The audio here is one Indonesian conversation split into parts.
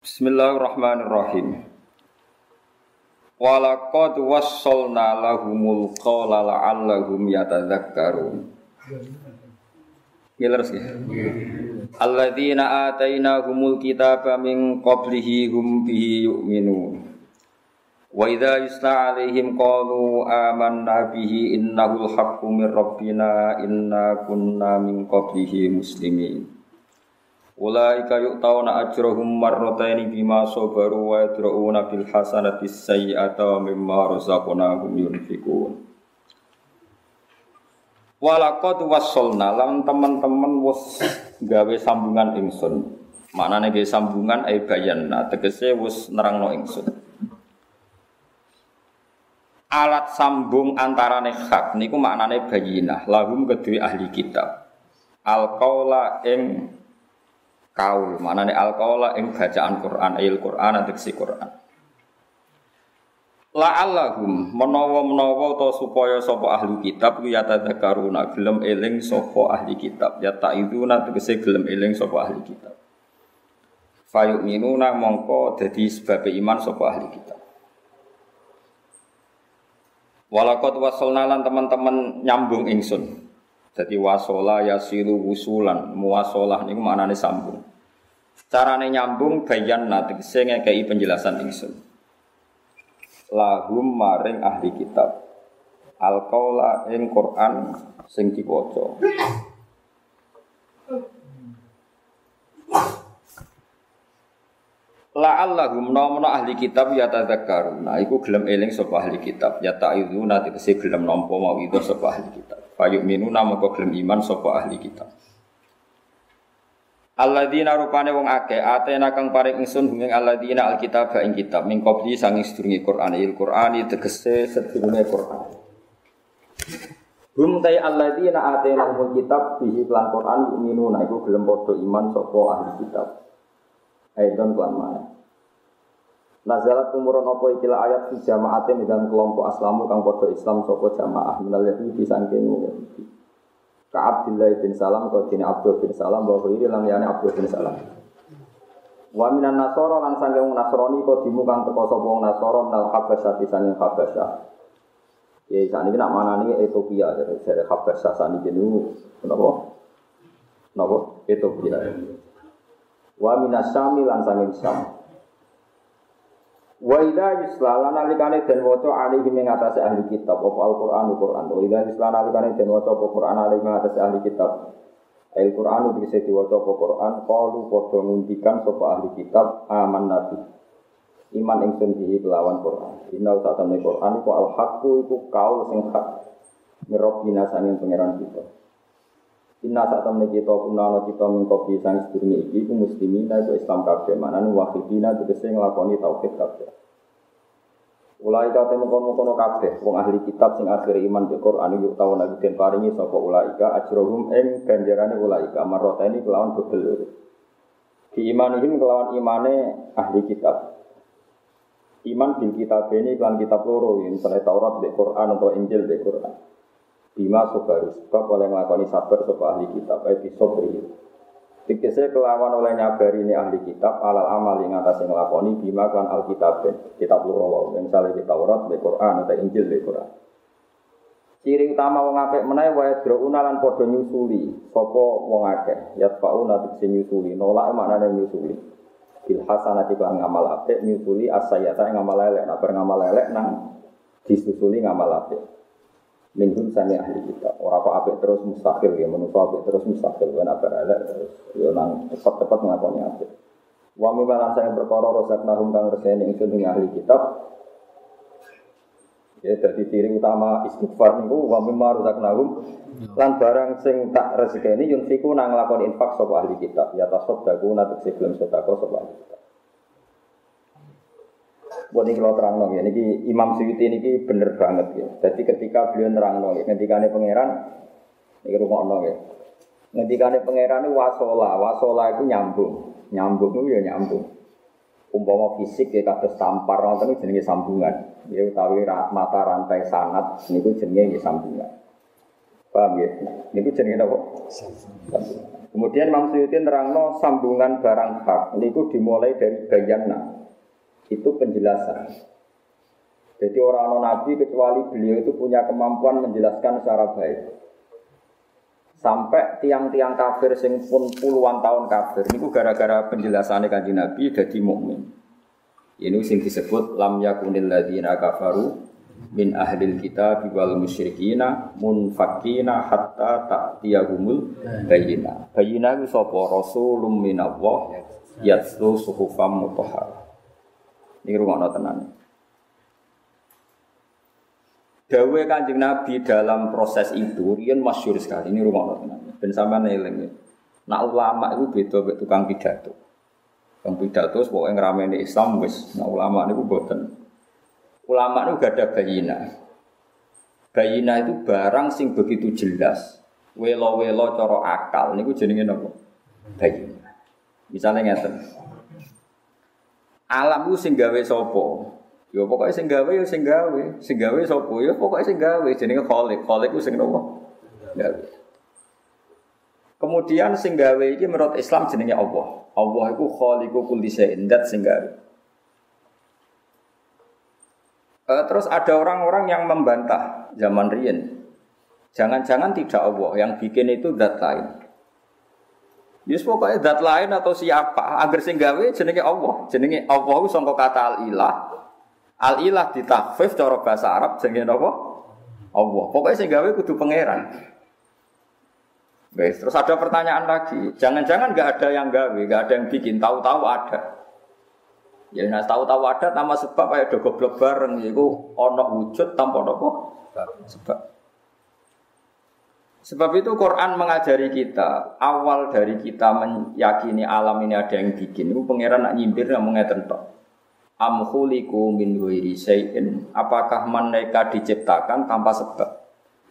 Bismillahirrahmanirrahim. Walaqad wassalna lahumul qawla la'allahum yatadzakkarun. Gileres ya. Alladzina atainahumul kitaba min qablihi hum bihi yu'minun. Wa idza yusla 'alaihim qalu amanna bihi innahul haqqu min rabbina inna kunna min qablihi muslimin. Ulaika yu'tauna ajrahum marrataini bima sabaru wa yadra'una bil hasanati sayyi'ata mimma razaqnahum yunfikun. Walaqad wassalna lan teman-teman wis gawe sambungan ingsun. Maknane gawe sambungan ai bayanna tegese wis nerangno ingsun. Alat sambung antarane hak niku maknane bayinah lahum kedue ahli kitab. Al qaula ing kaul nih alkola ing bacaan Quran ayil Quran si Quran. La'allahum menawa-menawa to supaya sapa ahli kitab ya tadzakaruna gelem eling sapa ahli kitab. Ya taiduna tegese gelem eling sapa ahli kitab. Fayu'minuna mongko dadi sebab iman sapa ahli kitab. Walakot wasolna lan teman-teman nyambung ingsun. Jadi wasola yasilu wusulan, muwasolah niku maknane sambung. Carane nyambung bayan nanti saya ngekei penjelasan ingsun. Lahum maring ahli kitab. Al qaula ing Quran sing diwaca. La'allahum nomno ahli kitab ya tadzakkaruna iku gelem eling sapa ahli kitab ya ta'iduna tegese gelem nampa mau itu sapa ahli kitab fayuk minuna moko gelem iman sapa ahli kitab Alladzina rupane wong akeh atena kang paring ingsun huming alladzina alkitab ing kitab min qabli sanging sedurunge Quran il Quran tegese sedurunge Quran Hum tay alladzina atena humul kitab bihi lan Quran yu'minuna iku gelem padha iman sapa ahli kitab Aidon kelan mana. Nazalat umurun apa ikilah ayat fi jamaatin dalam kelompok aslamu kang podo Islam sopo jamaah minal yahudi sangking yahudi. Ka Abdullah bin Salam kau dini Abdul bin Salam bahwa ini lam yani Abdul bin Salam. Wa minan nasoro lan sangking nasroni kau dimu kang teko sapa wong nasoro minal habasyah sangking habasyah. Ya saat ini nak mana nih Ethiopia dari dari Habasyah saat ini kenapa? Kenapa? Ethiopia. Wa minas syami lan sanging syam. Wa idza yuslala nalikane den waca alihi ing atase ahli kitab apa Al-Qur'an Al-Qur'an. Wa idza yuslala nalikane den waca apa Qur'an alihi ing atase ahli kitab. Al-Qur'an bisa diwaca apa Qur'an qalu padha ngundikan sapa ahli kitab aman nabi. Iman ingsun bihi kelawan Qur'an. Inna temne Qur'an iku al-haqqu iku kaul sing hak. Mirrobbina sanging pangeran kita. Inna saat temen kita punana kita mengkopi sang sedurunge iki ku muslimin itu Islam kabeh manane wahidina tegese nglakoni tauhid kabeh. Ulai kate mengkono-kono kabeh wong ahli kitab sing akhir iman be Quran yuk tau nabi den paringi sapa ulaika ajrohum ing ganjarane marota ini kelawan bebel. Di imanihim kelawan imane ahli kitab. Iman bil kitab ini kelan kitab loro, misalnya Taurat, be Quran atau Injil, be Quran. Bima sobaru sebab oleh ngelakoni sabar sopa ahli kitab Ebi sobri. Dikisah kelawan oleh nyabari ini ahli kitab Alal amal yang atas yang ngelakoni Bima kan alkitab Kitab lurawaw Misalnya di Taurat, di Quran, atau Injil, di Quran. Ciri utama wong apik menawa wae drouna lan padha nyusuli. Sapa wong akeh? Yatfauna tegese nyusuli. Nolak maknane nyusuli. Bil hasanati kan ngamal apik nyusuli asayata ngamal elek. Nak ngamal elek nang disusuli ngamal apik minhum sani ahli kita orang kok apik terus mustahil ya menurut apik terus mustahil. Kan apa ada terus yo nang cepat-cepat ngakoni apik. Wa mi balan saya perkara rosak nahum kang reseni ingsun ing ahli kitab. Ya jadi ciri utama istighfar niku wa mimma nahum lan barang sing tak rezekeni yunfiku nang lakoni infak sapa ahli kitab. Ya tasaddaku natek sebelum sedekah sapa ahli kitab Buat ini kalau terang ya, ini Imam Suyuti ini bener banget ya. Jadi ketika beliau terang ya, ketika ini pangeran, ini rumah nong ya. Ketika ini pangeran ini wasola, wasola itu nyambung, nyambung itu ya nyambung. Umpama fisik ya kata tampar, nonton itu jenis sambungan. Ya utawi mata rantai sanat, ini itu jenis sambungan. Paham ya? Ini itu jenis apa? Sambungan. Kemudian Imam Suyuti nerangno sambungan barang hak itu dimulai dari bayana. Itu penjelasan. Jadi orang nabi kecuali beliau itu punya kemampuan menjelaskan secara baik. Sampai tiang-tiang kafir sing pun puluhan tahun kafir niku gara-gara penjelasannya kanjeng Nabi jadi mukmin. Ini sing disebut lam yakunil ladzina kafaru min ahlil kitab wal musyrikina munfakina hatta ta'tiyahumul bayina. Bayina itu sapa rasulun minallah yatlu suhufam mutahhar. Ini rumah tenan. Dawe kanjeng Nabi dalam proses itu, rian masyur sekali. Ini rumah tenan. Ben sampean eling. Nak ulama itu beda tukang pidato. Tukang pidato pokoknya ngerameni Islam wis. Nak ulama itu boten. Ulama itu gak ada bayina. Bayina itu barang sing begitu jelas. Welo-welo coro akal. Ini jenenge apa? Bayina. Misalnya ngeten. Alam itu sing gawe sopo. Ya pokoknya sing gawe ya sing gawe. Sing gawe sopo ya pokoknya sing gawe. Jenenge kholik. Kholik itu sing nopo? Gawe. Kemudian sing gawe ini menurut Islam jenenge Allah. Allah itu khaliqu kulli syai'in dat sing gawe. Uh, terus ada orang-orang yang membantah zaman Rien. Jangan-jangan tidak Allah yang bikin itu zat. Yus pokoknya zat lain atau siapa agar sing gawe jenenge Allah. Jenenge Allah itu sangka kata al-ilah. Al-ilah ditakfif cara bahasa Arab jenenge apa? Allah. Pokoknya sing gawe kudu pangeran. Guys, terus ada pertanyaan lagi. Jangan-jangan nggak ada yang gawe, nggak ada yang bikin, tahu-tahu ada. Ya nah tahu-tahu ada nama sebab kayak do goblok bareng itu ono wujud tanpa apa? Sebab. Sebab itu Quran mengajari kita awal dari kita meyakini alam ini ada yang bikin. Itu pangeran nak nyimpir nak mengatakan tok. Am khuliqu min ghairi syai'in. Apakah mereka diciptakan tanpa sebab?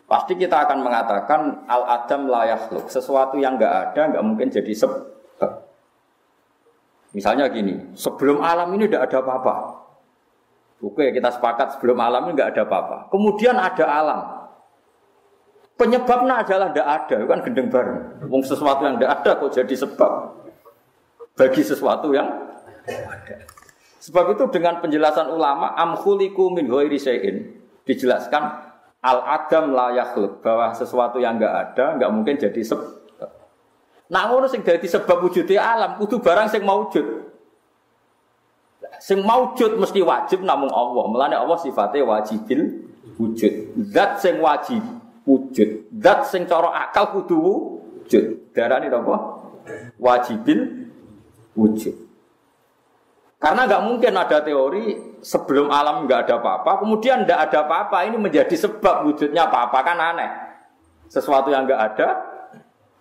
Pasti kita akan mengatakan al adam layak Sesuatu yang enggak ada enggak mungkin jadi sebab. Misalnya gini, sebelum alam ini tidak ada apa-apa. Oke, kita sepakat sebelum alam ini tidak ada apa-apa. Kemudian ada alam. Penyebabnya adalah tidak ada, kan gendeng bareng. Wong sesuatu yang tidak ada kok jadi sebab bagi sesuatu yang ada. Sebab itu dengan penjelasan ulama amkhuliku min ghairi dijelaskan al adam la yakhluk bahwa sesuatu yang enggak ada enggak mungkin jadi sebab Nak ngono sing dadi sebab wujudnya alam kudu barang sing maujud. Sing maujud mesti wajib namung Allah. Mulane Allah sifatnya wajibil wujud. Zat sing wajib wujud. Zat sing cara akal kudu wujud. Darane apa? Wajibil wujud. Karena nggak mungkin ada teori sebelum alam nggak ada apa-apa, kemudian nggak ada apa-apa ini menjadi sebab wujudnya apa-apa kan aneh. Sesuatu yang nggak ada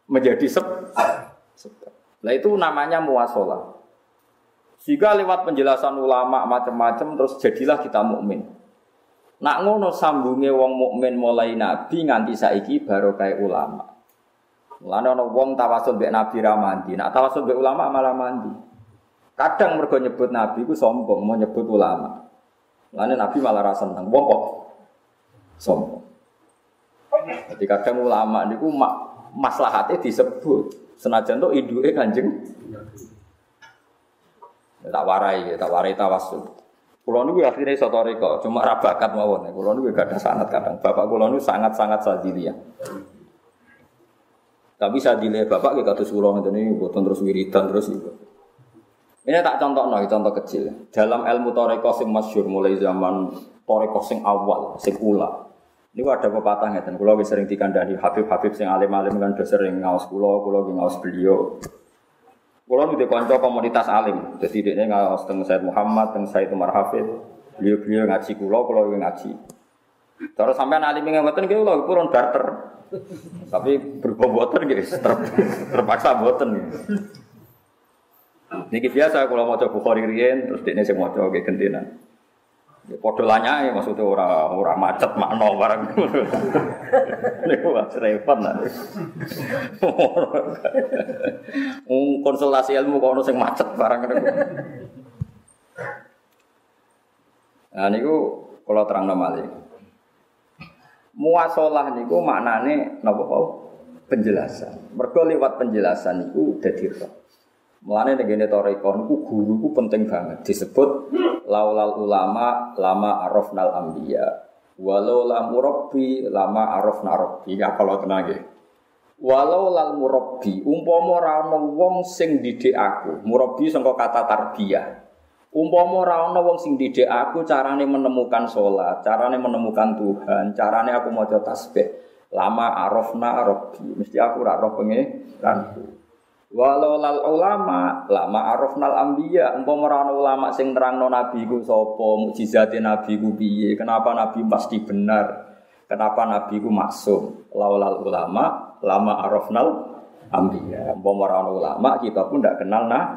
menjadi sebab. Nah itu namanya muasalah. Jika lewat penjelasan ulama macam-macam terus jadilah kita mukmin. Nak ngono sambunge wong mukmin mulai nabi nganti saiki kayak ulama. Mulane ana wong tawasul mbek nabi ra mandi, nak tawasul mbek ulama malah mandi. Kadang mergo nyebut nabi ku sombong, mau nyebut ulama. Mulane nabi malah ra seneng. Wong kok sombong. Jadi kadang ulama niku maslahatnya disebut. Senajan tuh iduke kanjeng. Tak warai, tak warai tawasul. Kulo niku akhirnya sotoriko, cuma rabakat mawon. Kulo niku gak ada sanat kadang. Bapak kulo niku sangat-sangat sadilia. Tapi sadilia bapak kita kados kulo ngeten ini boten terus wiridan terus itu. Ini tak contoh no, contoh kecil. Dalam ilmu toreko sing masyur mulai zaman toreko sing awal, sing ula. Ini ada pepatah ngeten, kalau sering dikandani Habib-habib sing alim-alim kan sering ngaus kulo, kulo ngaus beliau. Kulo udah konco komunitas alim, jadi dia ngaus teng Said Muhammad, teng Said Umar Hafid, beliau-beliau ngaji kulo, kulo ngaji. Terus sampai alim yang ngeten gitu loh, kurang barter. Tapi berbobotan gitu, ter, terpaksa boten. Ini biasa kalau mau coba Bukhari riyen, terus dia sing mau coba kayak gentenan. Ya padha lanyake maksudnya ora ora macet makno barang. Niku wis repot lah. konsultasi ilmu kok ono macet barang niku. Nah niku kula terangno malih. Muasalah niku maknane napa penjelasan. Mergo lewat penjelasan itu dadi roh. Mulane ning ngene toreko niku guru ku penting banget disebut laulal ulama lama arafnal anbiya. Walau lam murabbi lama arafna rabbi. Ya kalau tenang Walau lal murabbi umpama ora ana wong sing didik aku. Murabbi sangka kata tarbiyah. Umpama ora ana wong sing didik aku carane menemukan sholat, carane menemukan Tuhan, carane aku maca tasbih. Lama arafna rabbi. Mesti aku ora roh pengeranku. Walau lal ulama lama arafnal ambiya umpama ora ana ulama sing nerangno nabi ku sapa mukjizate nabi ku piye kenapa nabi pasti benar? Kenapa nabi ku maksum? Laulal ulama lama arafnal ambiya umpama ora ana ulama kita pun ndak kenal nah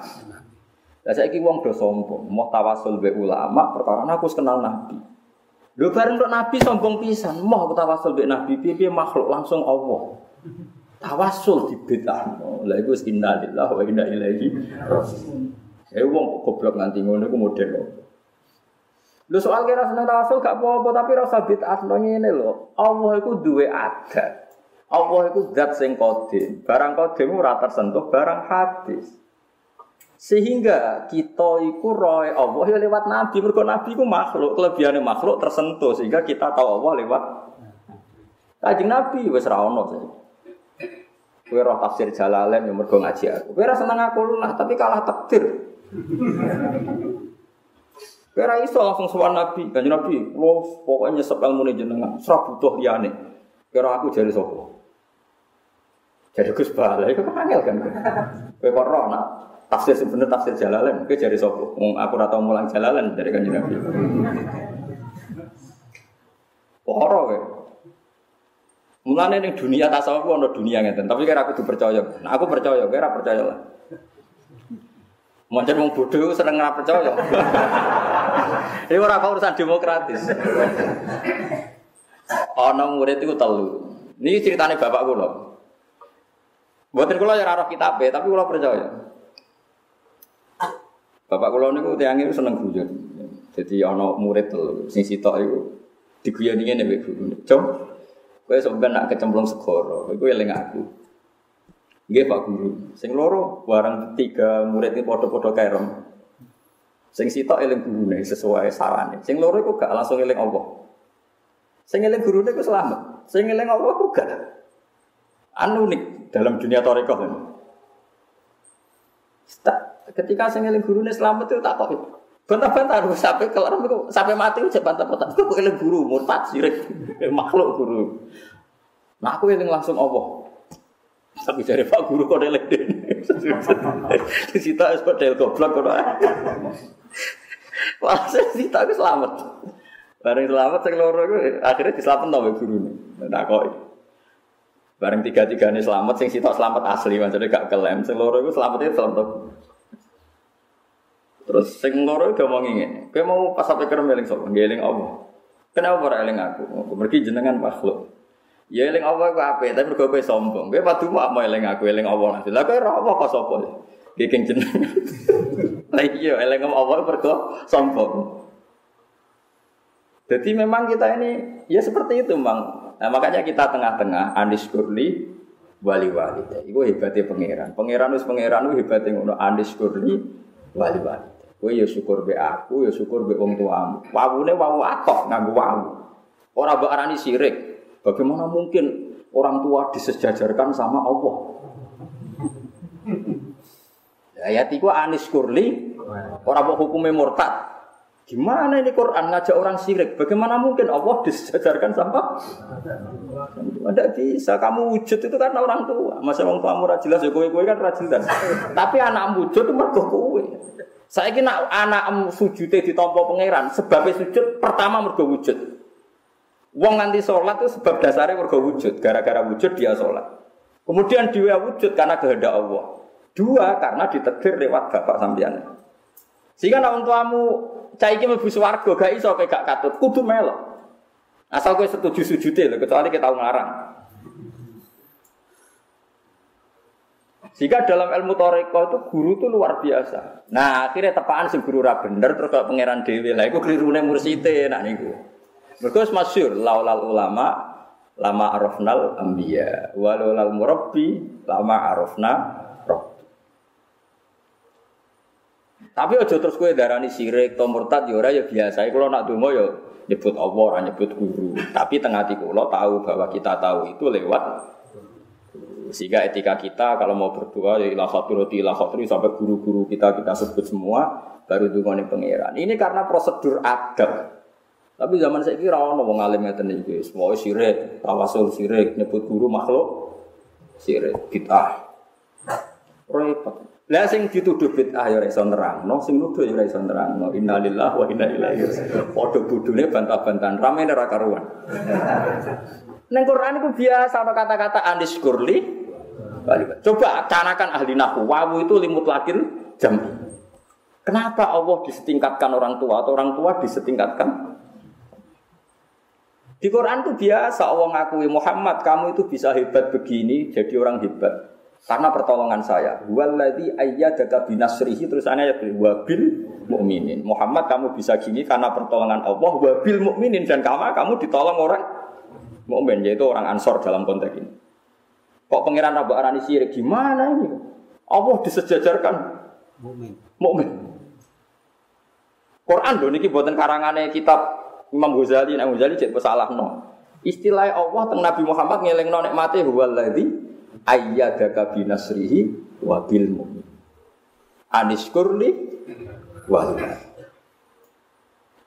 Lah saiki wong do sombong mau tawasul be ulama perkara aku kenal nabi. Lho bareng nabi sombong pisan mau tawasul be nabi piye makhluk langsung Allah tawasul di bedano. Lah iku innalillahi wa inna ilaihi raji'un. Eh wong goblok nganti ngono iku model Lho soal kira seneng tawasul gak apa-apa tapi rasa bid'ah ngene lho. Allah iku duwe adat. Allah iku zat sing kodim. Barang kodim ora tersentuh barang hadis. Sehingga kita iku roy Allah ya lewat nabi. Mergo nabi iku makhluk, kelebihannya makhluk tersentuh sehingga kita tahu Allah lewat Kanjeng Nabi wis ra ono Kue roh tafsir Jalalain yang mergo ngaji aku. Kue seneng aku lah, tapi kalah takdir. Kue iso langsung sowan Nabi, kan Nabi, lo pokoknya nyesep ilmu nih jenengan, serap butuh liane. Kue aku jadi sopo. Jadi Gus Bala, itu kan angel kan. Kue kok roh nak tafsir sebener tafsir Jalalain, kue jadi sopo. Aku rata mulang Jalalain dari kan Nabi. Poro kue. Mulane ning dunia tasawuf ana dunia ngeten, tapi kira aku dipercaya. Nah, aku percaya, kira percaya lah. Macam wong bodoh seneng ora percaya. Ini ora urusan demokratis. Ana murid itu telu. Ini ceritanya bapak kula. Buatin kula ya ora kitabe, tapi kula percaya. Bapak kula niku tiyang niku seneng guyon. Jadi ana murid telu, sing sitok iku diguyoni ngene guru. Cung, Kowe sampeyan nak kecemplung segoro, kowe eling aku. Nggih Pak Guru. Sing loro barang tiga murid ini padha-padha kerem. Sing sitok eling gurune sesuai sarane. Sing loro iku gak langsung eling Allah. Sing eling gurune iku selamat. Sing eling Allah iku gak. Anu unik dalam dunia tarekat ini. Ketika sing eling gurune selamat itu tak kok Bantah-bantah sampai kelar sampai mati udah bantah-bantah. Kok eling guru murtad sirik makhluk guru. Nah aku eling langsung Allah. Tapi dari Pak Guru kok eling Di situ es padel goblok kok. Wah, situ aku selamat. Bareng selamat sing loro iku akhirnya diselametno mbek gurune. Nah kok Bareng tiga-tiga ini selamat, sing sitok selamat asli, maksudnya gak kelem. Sing loro itu selamatnya selamat Terus sing loro mau ngene. Kowe mau pas sampai kerem eling sapa? Ngeling Allah. Kenapa ora eling aku? Mergi jenengan makhluk. Ya eling Allah ku ape, tapi mergo kowe sombong. Kowe padu mau eling aku, eling Allah. Lah kowe ora apa kok sapa? Bikin jenengan. Lah iya eling Allah mergo sombong. Jadi memang kita ini ya seperti itu, Bang. Nah, makanya kita tengah-tengah Andis Kurli wali wali. Iku hebatnya pangeran. Pangeran wis pangeran hebatnya ngono Andis Kurli wali wali. Kowe ya syukur be aku, ya syukur be wong tuamu. Wawune wawu atok nganggo wawu. Ora mbok arani sirik. Bagaimana mungkin orang tua disejajarkan sama Allah? Ayat itu Anis Kurli, orang mau hukumnya murtad. Gimana ini Quran ngajak orang sirik? Bagaimana mungkin Allah disejajarkan sama? Tidak bisa. Kamu wujud itu kan orang tua. Masa orang tua murah jelas ya kue kue kan jelas. Tapi anak wujud itu mergo kue. Saya kira anak sujud di tompo pangeran. Sebabnya sujud pertama mergo wujud. Wong nanti sholat itu sebab dasarnya mergo wujud. Gara-gara wujud dia sholat. Kemudian dia wujud karena kehendak Allah. Dua karena ditegir lewat bapak sambian. Sehingga nak tuamu cai iki mlebu swarga gak iso kayak gak katut, kudu melok. Asal kowe setuju sujute lho, kecuali kita ngarang. Jika dalam ilmu toreko itu guru itu luar biasa. Nah akhirnya tepaan si guru ra bener terus kalau pangeran dewi lah, itu kelirune mursite nak niku. Mereka masyur laulal ulama lama arafnal ambiya walau lal murabbi lama arafna rabbi tapi aja terus kowe darani sirik to murtad ya ora ya biasa kalau nak donga ya nyebut Allah nyebut guru tapi tengah hati kula tahu bahwa kita tahu itu lewat sehingga etika kita kalau mau berdoa ya ilah roti ilah sampai guru-guru kita kita sebut semua baru dungane pangeran. Ini karena prosedur adab. Tapi zaman saya kira mau ngalim ngeten iki, semua sirik, tawasul sirik, nyebut guru makhluk sirik, bid'ah. Repot. Lah sing dituduh bid'ah ya ora iso nerangno, sing nuduh ya ora iso nerangno. Innalillahi wa inna ilaihi raji'un. Padha bodhone bantah-bantahan, rame ora karuan. Neng Quran itu biasa ada kata-kata anis kurli. Coba canakan ahli nahu. Wawu itu limut lakin jam. Kenapa Allah disetingkatkan orang tua atau orang tua disetingkatkan? Di Quran itu biasa Allah ngakui Muhammad kamu itu bisa hebat begini jadi orang hebat karena pertolongan saya. Waladhi ayyadaka binasrihi terus ya wabil mukminin. Muhammad kamu bisa gini karena pertolongan Allah wabil mukminin dan kamu kamu ditolong orang mukmin yaitu orang ansor dalam konteks ini. Kok pangeran Rabu Arani sirik gimana ini? Allah disejajarkan mukmin. Mukmin. Quran dong niki buatan karangannya kitab Imam Ghazali, Imam Ghazali cek salah no. Istilah Allah tentang Nabi Muhammad ngeleng no mati huwaladzi ayyadaka binasrihi wa bil mu'min. Aniskurli wa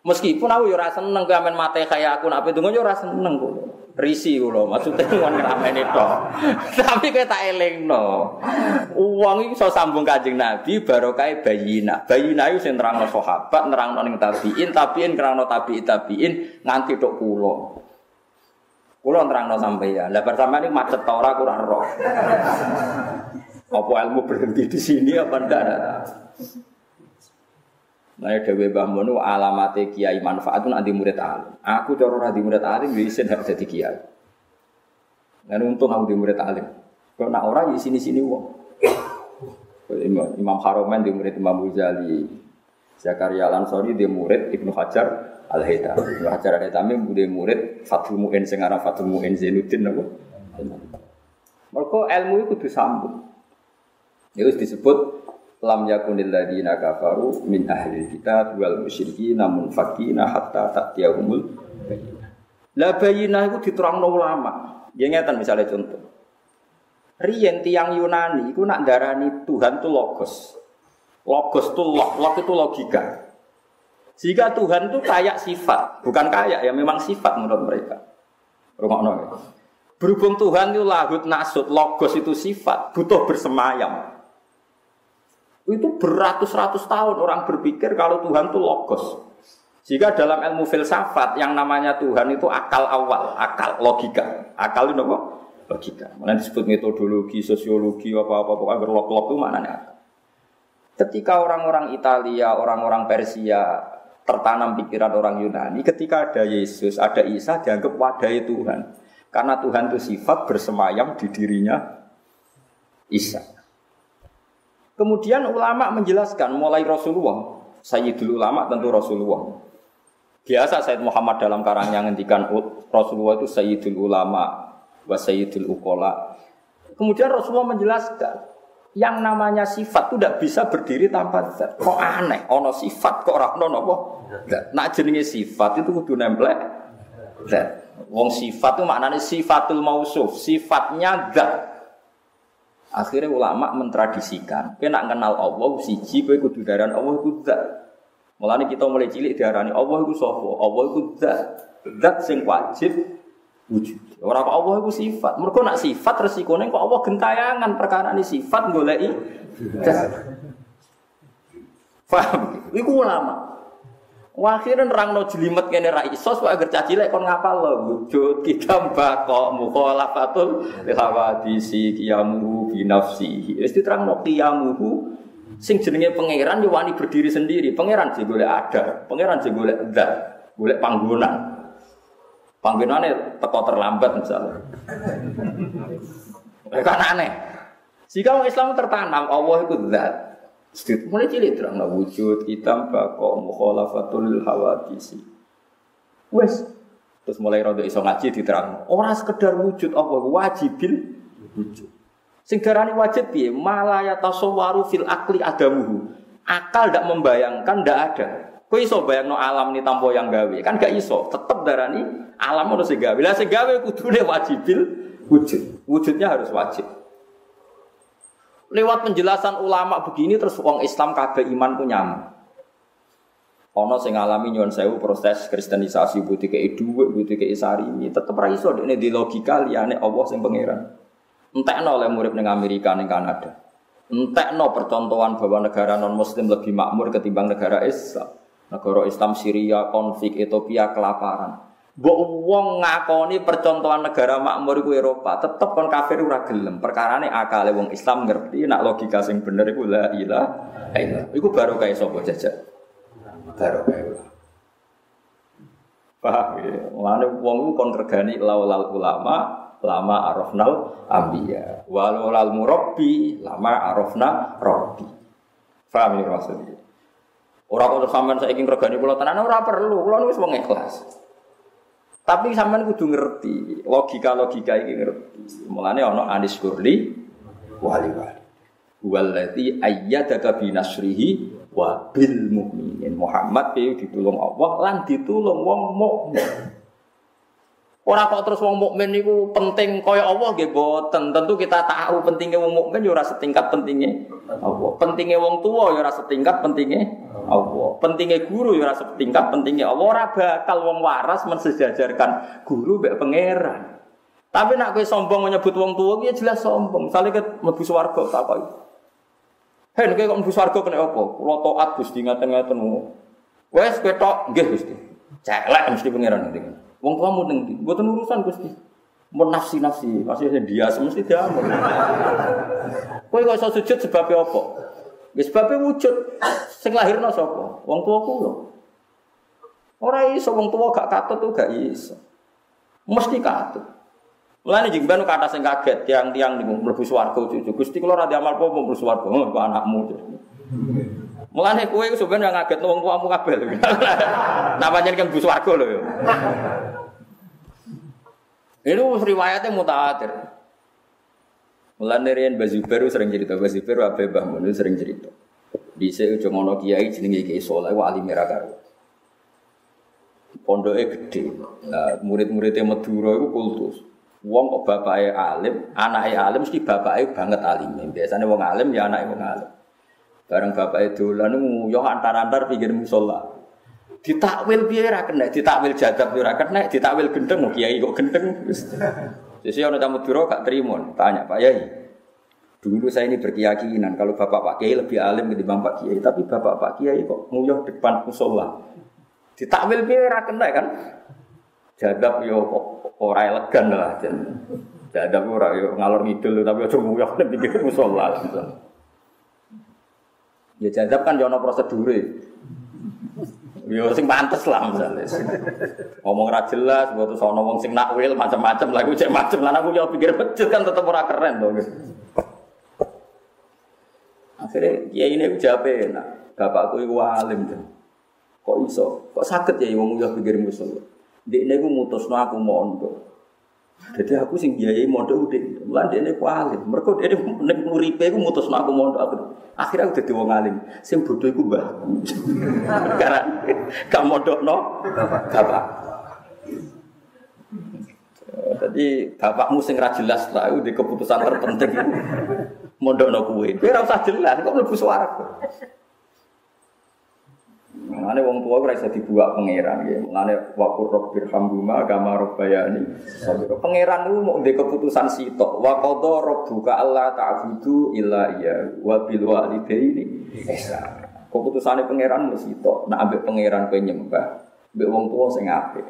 Meskipun aku yo ora seneng kamen mate kayak aku nak ndonga yo ora seneng kok. Risi kula maksudnya wong ngrameni tok. Tapi kowe tak elingno. Wong iki iso sambung Kanjeng Nabi barokah bayina. Bayina iku sing nerangno sahabat, nerangno ning tabiin, tabiin nerangno tabiin tabiin nganti tok kula. Kula nerangno sampeyan. Lah bar iki macet ta ora kurang roh. Apa ilmu berhenti di sini apa ndak? Nah, Dewi Mbah Mono alamate kiai manfaat itu nanti murid alim. Aku ora di murid alim bisa ya harus jadi kiai. Dan untung aku di murid alim. Kalau nak orang di sini-sini wong. Imam Haromen di murid Imam Ghazali. Zakaria Lansori di murid Ibnu Hajar Al Haytham. Ibnu Hajar Al Haytham di murid Fathul Mu'in sing aran Fathul Mu'in Zainuddin napa. Mergo ilmu itu disambung. Itu disebut lam yakunil ladina kafaru min ahli kitab wal musyrikin namun fakina hatta ta'tiyahumul bayyinah. La bayyinah itu diterangno ulama. Ya ngeten misalnya contoh. Riyen tiang Yunani itu nak darani Tuhan itu logos. Logos itu log, log itu logika. Jika Tuhan itu kayak sifat, bukan kayak ya memang sifat menurut mereka. Rumah ya. Berhubung Tuhan itu lahut nasut, logos itu sifat, butuh bersemayam. Itu beratus-ratus tahun orang berpikir kalau Tuhan itu logos. Jika dalam ilmu filsafat yang namanya Tuhan itu akal awal, akal logika. Akal itu apa? Logika. Mana disebut metodologi, sosiologi, apa-apa, agar log-log itu mana. Ketika orang-orang Italia, orang-orang Persia tertanam pikiran orang Yunani, ketika ada Yesus, ada Isa, dianggap wadai Tuhan. Karena Tuhan itu sifat bersemayam di dirinya Isa. Kemudian ulama menjelaskan mulai Rasulullah, Sayyidul ulama tentu Rasulullah. Biasa Sayyid Muhammad dalam karangnya ngendikan Rasulullah itu Sayyidul ulama wa Sayyidul ukola. Kemudian Rasulullah menjelaskan yang namanya sifat itu tidak bisa berdiri tanpa zat. Kok aneh? Ono sifat kok ora ono napa? Nak jenenge sifat itu kudu nempel zat. Wong sifat itu maknanya sifatul mausuf, sifatnya zat. Akhirnya ulama mentradisikan, kena kenal Allah siji kowe kudu daran Allah iku zat. Mulane kita mulai cilik diarani Allah iku sapa? Allah iku zat. Zat sing wajib wujud. Ora kok Allah iku sifat. Mergo nak sifat resikone kok Allah gentayangan perkara ini sifat goleki. Paham? Iku ulama. Wakhiran rang no jelimet kene ra iso sok agar cacilek kon ngapal lo wujud kita bako mukhalafatul hawadisi kiyamu bi nafsihi. Wis diterangno kiyamuhu sing jenenge pangeran yo berdiri sendiri. Pangeran sing golek ada, pangeran sing golek zat, golek panggonan. Panggonane teko terlambat misalnya. kan aneh. Jika orang Islam tertanam Allah itu zat, Sedikit mulai cilik terang wujud kita bako mukhalafatul hawadisi. Wes Terus mulai rondo iso ngaji diterang. Orang sekedar wujud apa wajibil wujud. Sing darani wajib piye? Malaya tasawwaru fil akli adamuhu. Akal ndak membayangkan ndak ada. Kowe iso bayangno alam ni tanpa yang gawe. Kan gak iso. Tetep darani alam harus sing gawe. Lah sing gawe kudune wajibil wujud. Wujudnya harus wajib. Lewat penjelasan ulama begini terus wong Islam kabeh iman ku nyaman. Ono sing ngalami nyuwun sewu proses kristenisasi butuh kei dhuwit, butuh kei ini tetep ra iso dekne di logika liyane Allah sing pangeran. Entekno oleh murid ning Amerika ning Kanada. Entekno percontohan bahwa negara non muslim lebih makmur ketimbang negara Islam. Negara Islam Syria konflik Ethiopia kelaparan. Mbok wong ngakoni percontohan negara makmur iku Eropa, tetep kon kafir ora gelem. Perkarane akale wong Islam ngerti nak logika sing bener iku la ilaha illallah. Iku baru kae sapa jajak barokah ulama. Paham ya? Mulane wong iku kon regani laulal ulama, lama arafnal ambiya. Walal murabbi, lama arafna rabbi. Paham ya maksudnya? Orang kalau sampean saya ingin regani pulau tenan ora perlu, pulau wis wong ikhlas. Tapi sampean kudu ngerti logika-logika ini ngerti. Mulane ana Anis Kurli wali-wali. Walladzi ayyadaka bi nasrihi wa bil mukminin. Muhammad piye ditulung Allah lan ditulung wong mukmin. Ora kok terus wong mukmin niku penting kaya Allah nggih boten. Tentu kita tahu pentingnya wong mukmin ya ora setingkat pentingnya Allah. Pentingnya wong tua ya ora setingkat pentingnya Allah. Pentingnya guru ya ora setingkat pentingnya Allah. Ora bakal wong waras mensejajarkan guru mbek pangeran. Tapi nak kowe sombong menyebut wong tua ya jelas sombong. Misalnya ke mlebu swarga tak kok. Hei, nek kok mlebu swarga kena apa? Kula taat Gusti ngaten-ngaten. Wes kowe tok nggih Gusti. Celek mesti pangeran nanti. Wong ning ndi? Mboten urusan Gusti. Mun nafsi-nafsi, pasti dia mesti dia. Kowe kok iso sujud sebab apa? Wis sebab wujud sing lahirno sapa? Wong tua kula. Ora iso wong tua gak katut tuh gak iso. Mesti katut. Mulane jeng ben kata sing kaget tiang-tiang niku mlebu swarga cucu. Gusti kula ra diamal apa mlebu swarga, oh, kok anakmu. Mulane kowe iku sampeyan ngaget wong tuamu kabeh lho. Napa jeneng mlebu swarga lho ya. Ini riwayatnya mutawatir. Mulane riyen Bazubair sering cerita, Bazubair Abe Bahmun sering cerita. Di sini cuma kiai jenenge Kiai Soleh wali merah gede. Nah, murid-muridnya Madura itu kultus. Wong kok bapaknya alim, anaknya alim mesti bapaknya banget alim. Biasanya wong alim ya anaknya wong alim. Bareng bapaknya dolan nguyuh antar-antar pikir musola. Ditakwil piye ra kena, ditakwil jadab ora kena, ditakwil gendeng mau kiai kok gendeng. Jadi orang tamu biro gak terima, tanya Pak Yai. Dulu saya ini berkeyakinan kalau bapak Pak Kiai lebih alim ketimbang Pak Kiai, tapi bapak Pak Kiai kok nguyuh depan musola. Ditakwil piye ra kena kan? Jadab yo ora elegan lah jen. Jadab ora yo ngalor ngidul tapi aja nguyah nek pikir musala. Ya jadab kan yo ono prosedure. Yo sing pantes lah misalnya. Ngomong ra jelas, terus ono wong sing nakwil macam-macam lah cek macam lan aku yo pikir becet kan tetep ora keren to. Akhirnya ya ini aku jawab enak. Bapakku itu alim. Kok iso? Kok sakit ya wong yo pikir musuh. Dek ini aku mutus no aku mondok. Jadi aku sing biayai mondok udah, mulan dia ini aku alim. Mereka dia ini nek nguripe aku mutus aku mondok aku. Akhirnya aku jadi wong alim. Sing bodoh aku mbah. Karena gak mondok no, bapak. Jadi bapakmu sing ra jelas lah, di keputusan terpenting. Mondok no kue. Dia usah jelas, kok lebih suara. Mulane wong tua ora iso dibuat pangeran ya. Mulane wa qur birhamhuma kama rabbayani. Pangeran itu mau ndek keputusan sitok. Wa qadha rabbuka alla ta'budu illa iya wa bil walidaini ihsan. Keputusane pangeran mesti sitok. Nek ambek pangeran kowe nyembah, ambek wong tua sing apik.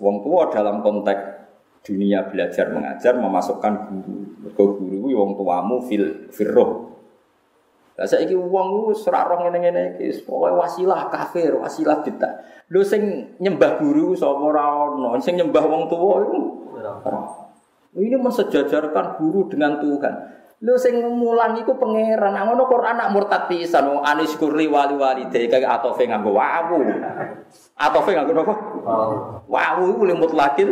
Wong tua dalam konteks dunia belajar mengajar memasukkan guru. Mergo guru wong tuamu fil firroh lah saiki wong ku ora roh ngene-ngene iki, pokoke wasilah kafir, wasilah kita. Lho sing nyembah guru sapa ora ono, sing nyembah wong tuwa iku ora. Ini mensejajarkan guru dengan Tuhan. Lu sing mulang iku pangeran. Nah, ngono Quran nak murtad pisan wong anis kurli wali wali de kaya atofe nganggo wawu. Atofe nganggo napa? Wawu iku le mutlakin.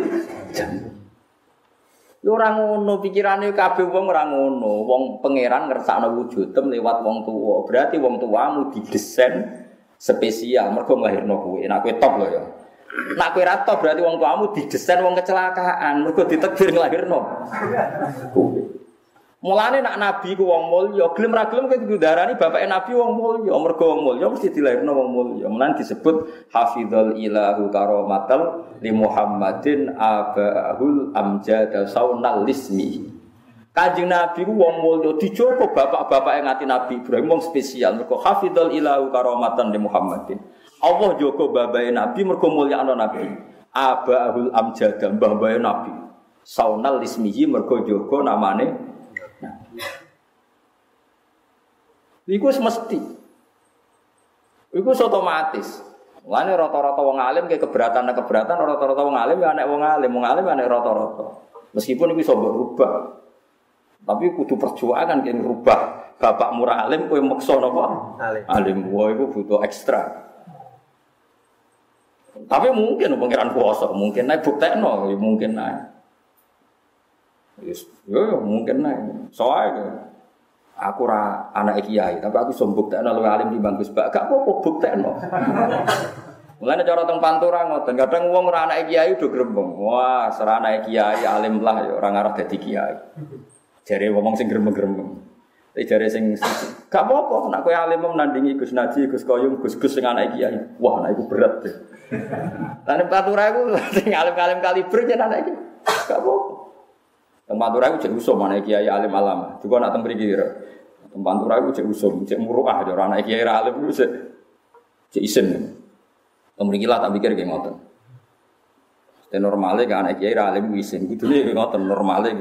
Lu ora ngono pikirane kabeh wong ora ngono. Wong pangeran ngersakno wujudem lewat wong tuwa. Berarti wong tuamu didesain spesial mergo nglahirno kowe. Nek kowe top lho ya. Nak kowe top berarti wong tuamu didesain wong kecelakaan. Mergo ditakdir nglahirno. Kowe. Mulane nak nabi ku wong mulya, gelem ra gelem kowe darani bapake nabi wong mulya, mergo wong mulya mesti dilairno wong mulya. Mulane disebut hafizul ilahu karamatal li Muhammadin abahul amjad saunal lismi. Kanjeng Nabi ku wong mulya dijogo bapak-bapak yang ngati Nabi Ibrahim wong spesial mergo hafizul ilahu karamatan li Muhammadin. Allah jogo babae Nabi mergo mulyakno Nabi. Abahul amjad mbah-mbahe Nabi. Saunal lismihi mergo jogo namane Iku mesti. Iku otomatis. Mulane rata-rata wong alim kayak keberatan keberatan rata-rata wong alim ya anak wong alim, wong alim ya anak rata-rata. Meskipun iku iso berubah. Tapi kudu perjuangan kayak rubah. Bapak murah alim kowe maksa napa? Alim. Alim wah iku butuh ekstra. Tapi mungkin pengiran kuasa, mungkin naik buktekno, ya mungkin naik. Yes, yo, yo mungkin naik. Soalnya aku ra anak kiai, tapi aku sombuk tak lalu alim di bangkus bak. Gak apa-apa buktekno. Mulane cara teng pantura ngoten, kadang wong ora anak kiai udah grembeng. Wah, sera anak kiai alim lah ya ora ngarah dadi kiai. Jare ngomong sing grembeng-grembeng. Tapi jare sing gak apa-apa, nek kowe alim menandingi Gus Naji, Gus Koyum, Gus-gus sing anak kiai. Wah, nek iku berat deh. Lan pantura iku sing alim-alim kaliber jeneng anak kiai. Gak apa-apa. Tempat Pantura jadi usum mana kiai alim alam. Juga nak tembri kira. Tempat Pantura itu jadi usum, jadi muruah. Jadi orang kiai alim itu jadi isin. Tembri lah tak pikir kayak ngoten. Dan normalnya kan anak kiai alim isin. Gitu nih ngoten normalnya.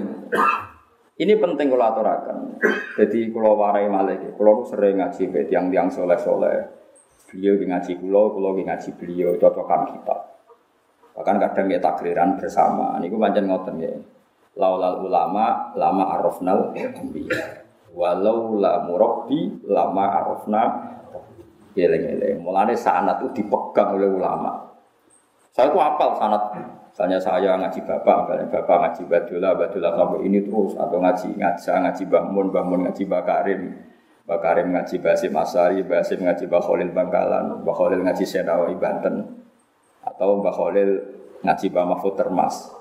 Ini penting kalau aturakan. Jadi kalau warai malah, kalau sering ngaji be tiang-tiang soleh-soleh. Beliau ngaji kulo, kulo ngaji beliau, cocokan kita. Bahkan kadang ya takriran bersama. Ini gue panjang ngoten ya laulal ulama lama arafnal anbiya walau la murabbi lama arafna eleng-eleng mulane sanat itu dipegang oleh ulama. Saya itu apal sanat. Misalnya saya ngaji bapak misalnya bapak ngaji badullah badullah sampai ini terus. Atau ngaji ngaja ngaji bahmun bahmun ngaji bakarim bakarim ngaji basim asari basim ngaji bakholil bangkalan bakholil ngaji senawi banten. Atau bakholil ngaji bah mahfud termas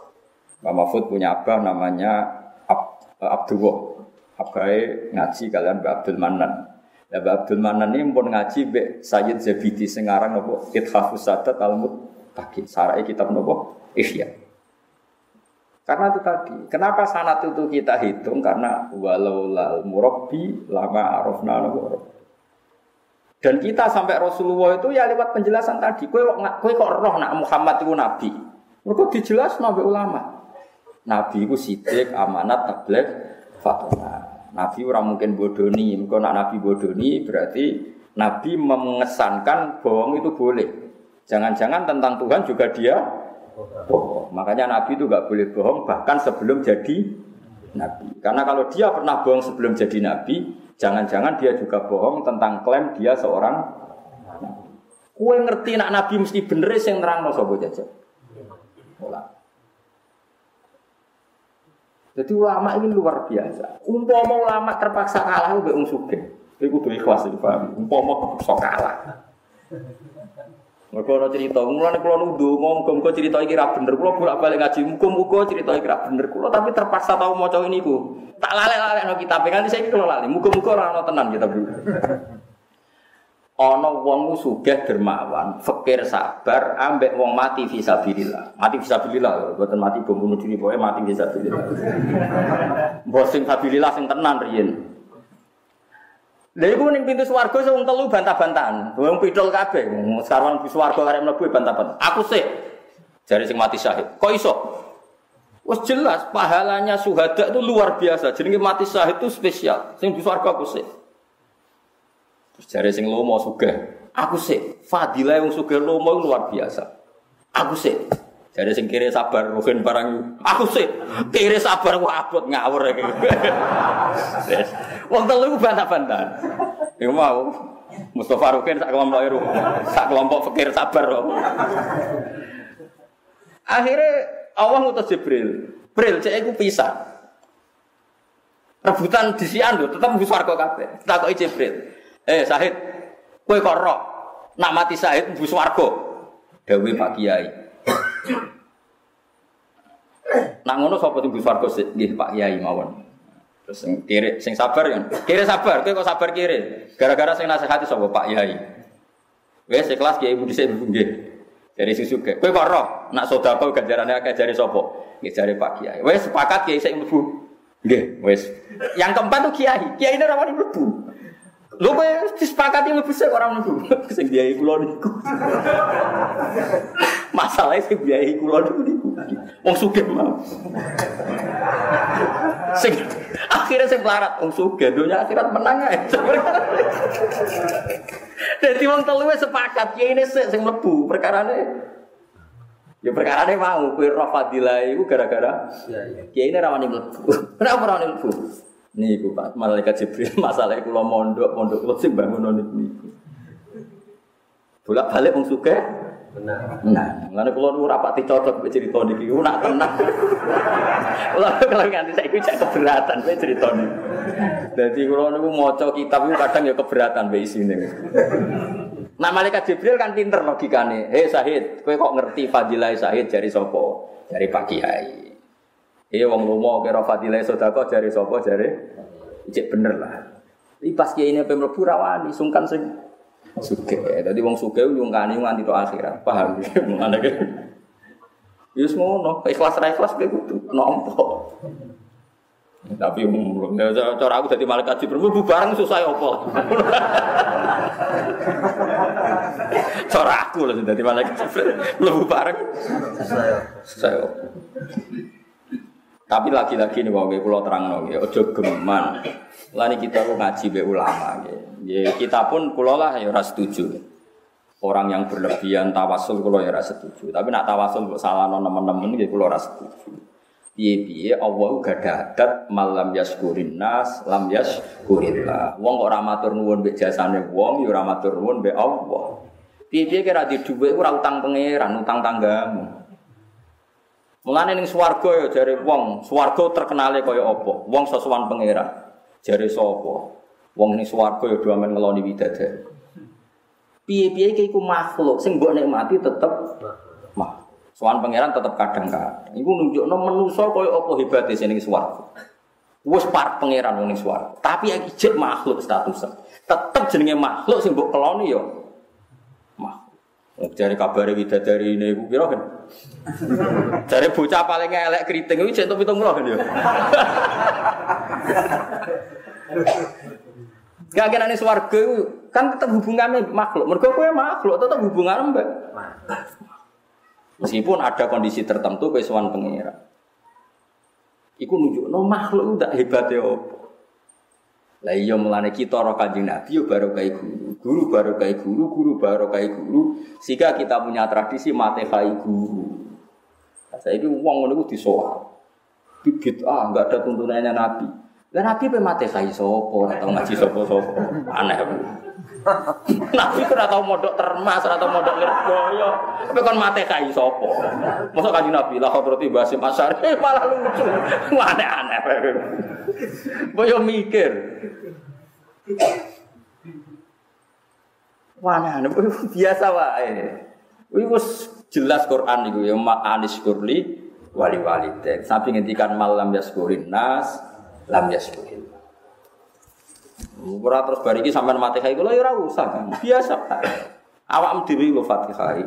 Pak Mahfud punya abah namanya Ab, uh, Abdullah. Abai ngaji kalian Mbak Abdul Manan. Ya Mbak Abdul Manan ini pun ngaji Mbak Sayyid Zabidi sekarang nopo Ithafus Sadat al Takin. Sarai kitab nopo Ihya. Karena itu tadi, kenapa sanat itu kita hitung? Karena walau lal murabbi lama arafna nopo dan kita sampai Rasulullah itu ya lewat penjelasan tadi. Kue kue kok roh nak Muhammad itu nabi. Mereka dijelas nabi ulama. Nabi itu sidik, amanat, tablet, fatwa. Nabi orang mungkin bodoni, kalau nak Nabi bodoni berarti Nabi mengesankan bohong itu boleh. Jangan-jangan tentang Tuhan juga dia bohong. Makanya Nabi itu gak boleh bohong bahkan sebelum jadi Nabi. Karena kalau dia pernah bohong sebelum jadi Nabi, jangan-jangan dia juga bohong tentang klaim dia seorang. Kue ngerti nak Nabi mesti bener yang terang no sobo jajah. Mulai. Jadi ulama ini luar biasa. Umpama ulama terpaksa kalah mbek wong sugih. Iku kudu ikhlas iki paham. Umpama terpaksa kalah. Mereka ada cerita, mulanya kalau nuduh, ngomong muka cerita ini ra bener, kalau bolak balik ngaji, muka muka cerita ini ra bener, kalau tapi terpaksa tahu mau ini ku, tak lalek lalek no kita, pengen saya kalau lalek, muka muka orang tenan kita dulu. Ono wong sugih dermawan, fakir sabar, ambek wong mati fisabilillah. Mati fisabilillah, buatan mati bom bunuh diri, pokoknya mati fisabilillah. Mbok sing fisabilillah sing tenan riyen. Lha iku ning pintu swarga sing telu bantah-bantahan. Wong pidol kabeh. Sekarang pintu swarga arep mlebu bantah-bantahan. Aku sih jari sing mati syahid. Kok iso? Wes jelas pahalanya suhada itu luar biasa. Jenenge mati syahid itu spesial. Sing di swarga aku sih. Terus jari sing lomo sugih. Aku sih, fadilah yang sugih lomo luar biasa. Aku sih. Jadi sing kiri sabar rugen barang aku sih kiri sabar ku abot ngawur. Wes. Wong telu bantah-bantah. Iku mau Mustafa Rukin sak kelompok iru. Sak kelompok fakir sabar kok. Akhirnya Allah ngutus Jibril. Jibril cek iku pisah. Rebutan disian lho, tetep mlebu swarga kabeh. Takoki Jibril. Eh Sahid, kowe kok roh nak mati Sahid mlebu swarga. Dewi Pak Kiai. Nak ngono sapa mlebu swarga nggih Pak Kiai mawon. Terus sing kiri sing sabar kan. Kiri sabar, kowe kok sabar kiri. Gara-gara sing nasihati sapa Pak Kiai. Wes kelas Kiai Budi sik nggih. Dari susu ke. Kowe kok nak sedekah ganjarane akeh jare sapa? Nggih jare Pak Kiai. Wes sepakat Kiai sik mlebu. Nggih, wes. Yang keempat tuh Kiai. Kiai ini rawani mlebu. Lho kowe disepakati mlebu sik ora mlebu. Sing biayai kula niku. Masalahnya sing biayai kula niku niku. Wong sugih mau. Sing akhirnya sing melarat wong sugih dunya akhirat menang ae. Dadi wong telu wis sepakat kiai ini sik sing mlebu perkarane Ya perkara ini mau, kue roh fadilah itu gara-gara Kiai ini rawani mlebu. Kenapa rawani mlebu? Nih, Bu Pak, malaikat Jibril masalah kula mondok, mondok kula sing bangun niku. Bolak-balik wong sugih Benar. Nah, ngene kula nu rapati cocok mek cerita niki. Ku nak tenang. Kula kalau nganti saiki cek keberatan mek cerita niki. Dadi kula niku maca kitab iku kadang ya keberatan mek isine. Nah malaikat Jibril kan pinter logikane. Hei Sahid, kowe kok ngerti fadilah Sahid jari sapa? Jari Pak Kiai. Eh wong lomo kira fadilah sedekah jari sapa jari cek bener lah. Iki pas Kiai ini pemlebu rawani sungkan sing Suge, tadi wong suge nyungkani nganti to akhirat, paham ya? Mana kan? Yus ngono, ikhlas ra ikhlas kowe kudu nampa. Tapi umum, cara aku jadi malaikat jibril, bu barang susah ya apa? cara aku loh jadi malaikat jibril, lebu bareng susah ya apa? Tapi lagi-lagi nih kalau pulau terang nih, ojo geman. Lani kita ngaji be ulama, ya kita pun pulau lah ya ras setuju. Orang yang berlebihan tawasul pulau ya ras setuju. Tapi nak tawasul salah non teman-teman ya pulau ras setuju. Piye piye Allah gak adat malam yaskurin nas lam yaskurillah. Wong ora matur nuwun mbek jasane wong ya ora matur nuwun mbek Allah. Piye piye kira di dhuwit ora utang pangeran, utang tanggamu. Mulane ning swarga ya jare wong, swarga terkenale kaya apa? Wong sesuwan pangeran. Jare sapa? Wong ning swarga ya do amen ngeloni widadari. Piye-piye iki iku makhluk sing mbok nikmati tetep mah. Sowan pangeran tetep kadang-kadang. Iku nunjukno manusa kaya apa hebate sing ning swarga. Wes par pangeran ning swarga. Tapi iki jek makhluk statusnya. Tetep jenenge makhluk sing mbok keloni ya. Makhluk. Jare kabare widadari ini iku pira kan? Jare bocah paling elek keriting iku jek 70 kan ya. Gak kena nih swarga kan tetap hubungannya makhluk. Mereka kue makhluk tetap hubungan mbak. Meskipun ada kondisi tertentu kesuwan pengira. Iku nunjuk no makhluk udah hebat ya. Lah iya mulane kita ora kanjeng Nabi yo baru kayak guru. Guru baru kayak guru, guru baru kayak guru. Sehingga kita punya tradisi mate kai guru. Nah, saya itu uang ngono disoal. Bibit ah nggak ada tuntunannya Nabi. Lah Nabi pe mate kai sopo, ora tau ngaji sopo-sopo. Aneh. Nabi ora tau modok termas, ora tau modok lirboyo. Tapi kon mate kai sopo. Masa kanjeng Nabi lah berarti Basim Asyari eh, malah lucu. Aneh-aneh. Boyo mikir. Wah, aneh biasa wae. Iku jelas Quran iku ya ma'anis kurli wali walidek. Sampai ngendikan malam yaskurin nas lam yaskurin. Ora terus bariki sampean Fatihah iku lho ya ora usah. Biasa. Awakmu dhewe lho Fatihah.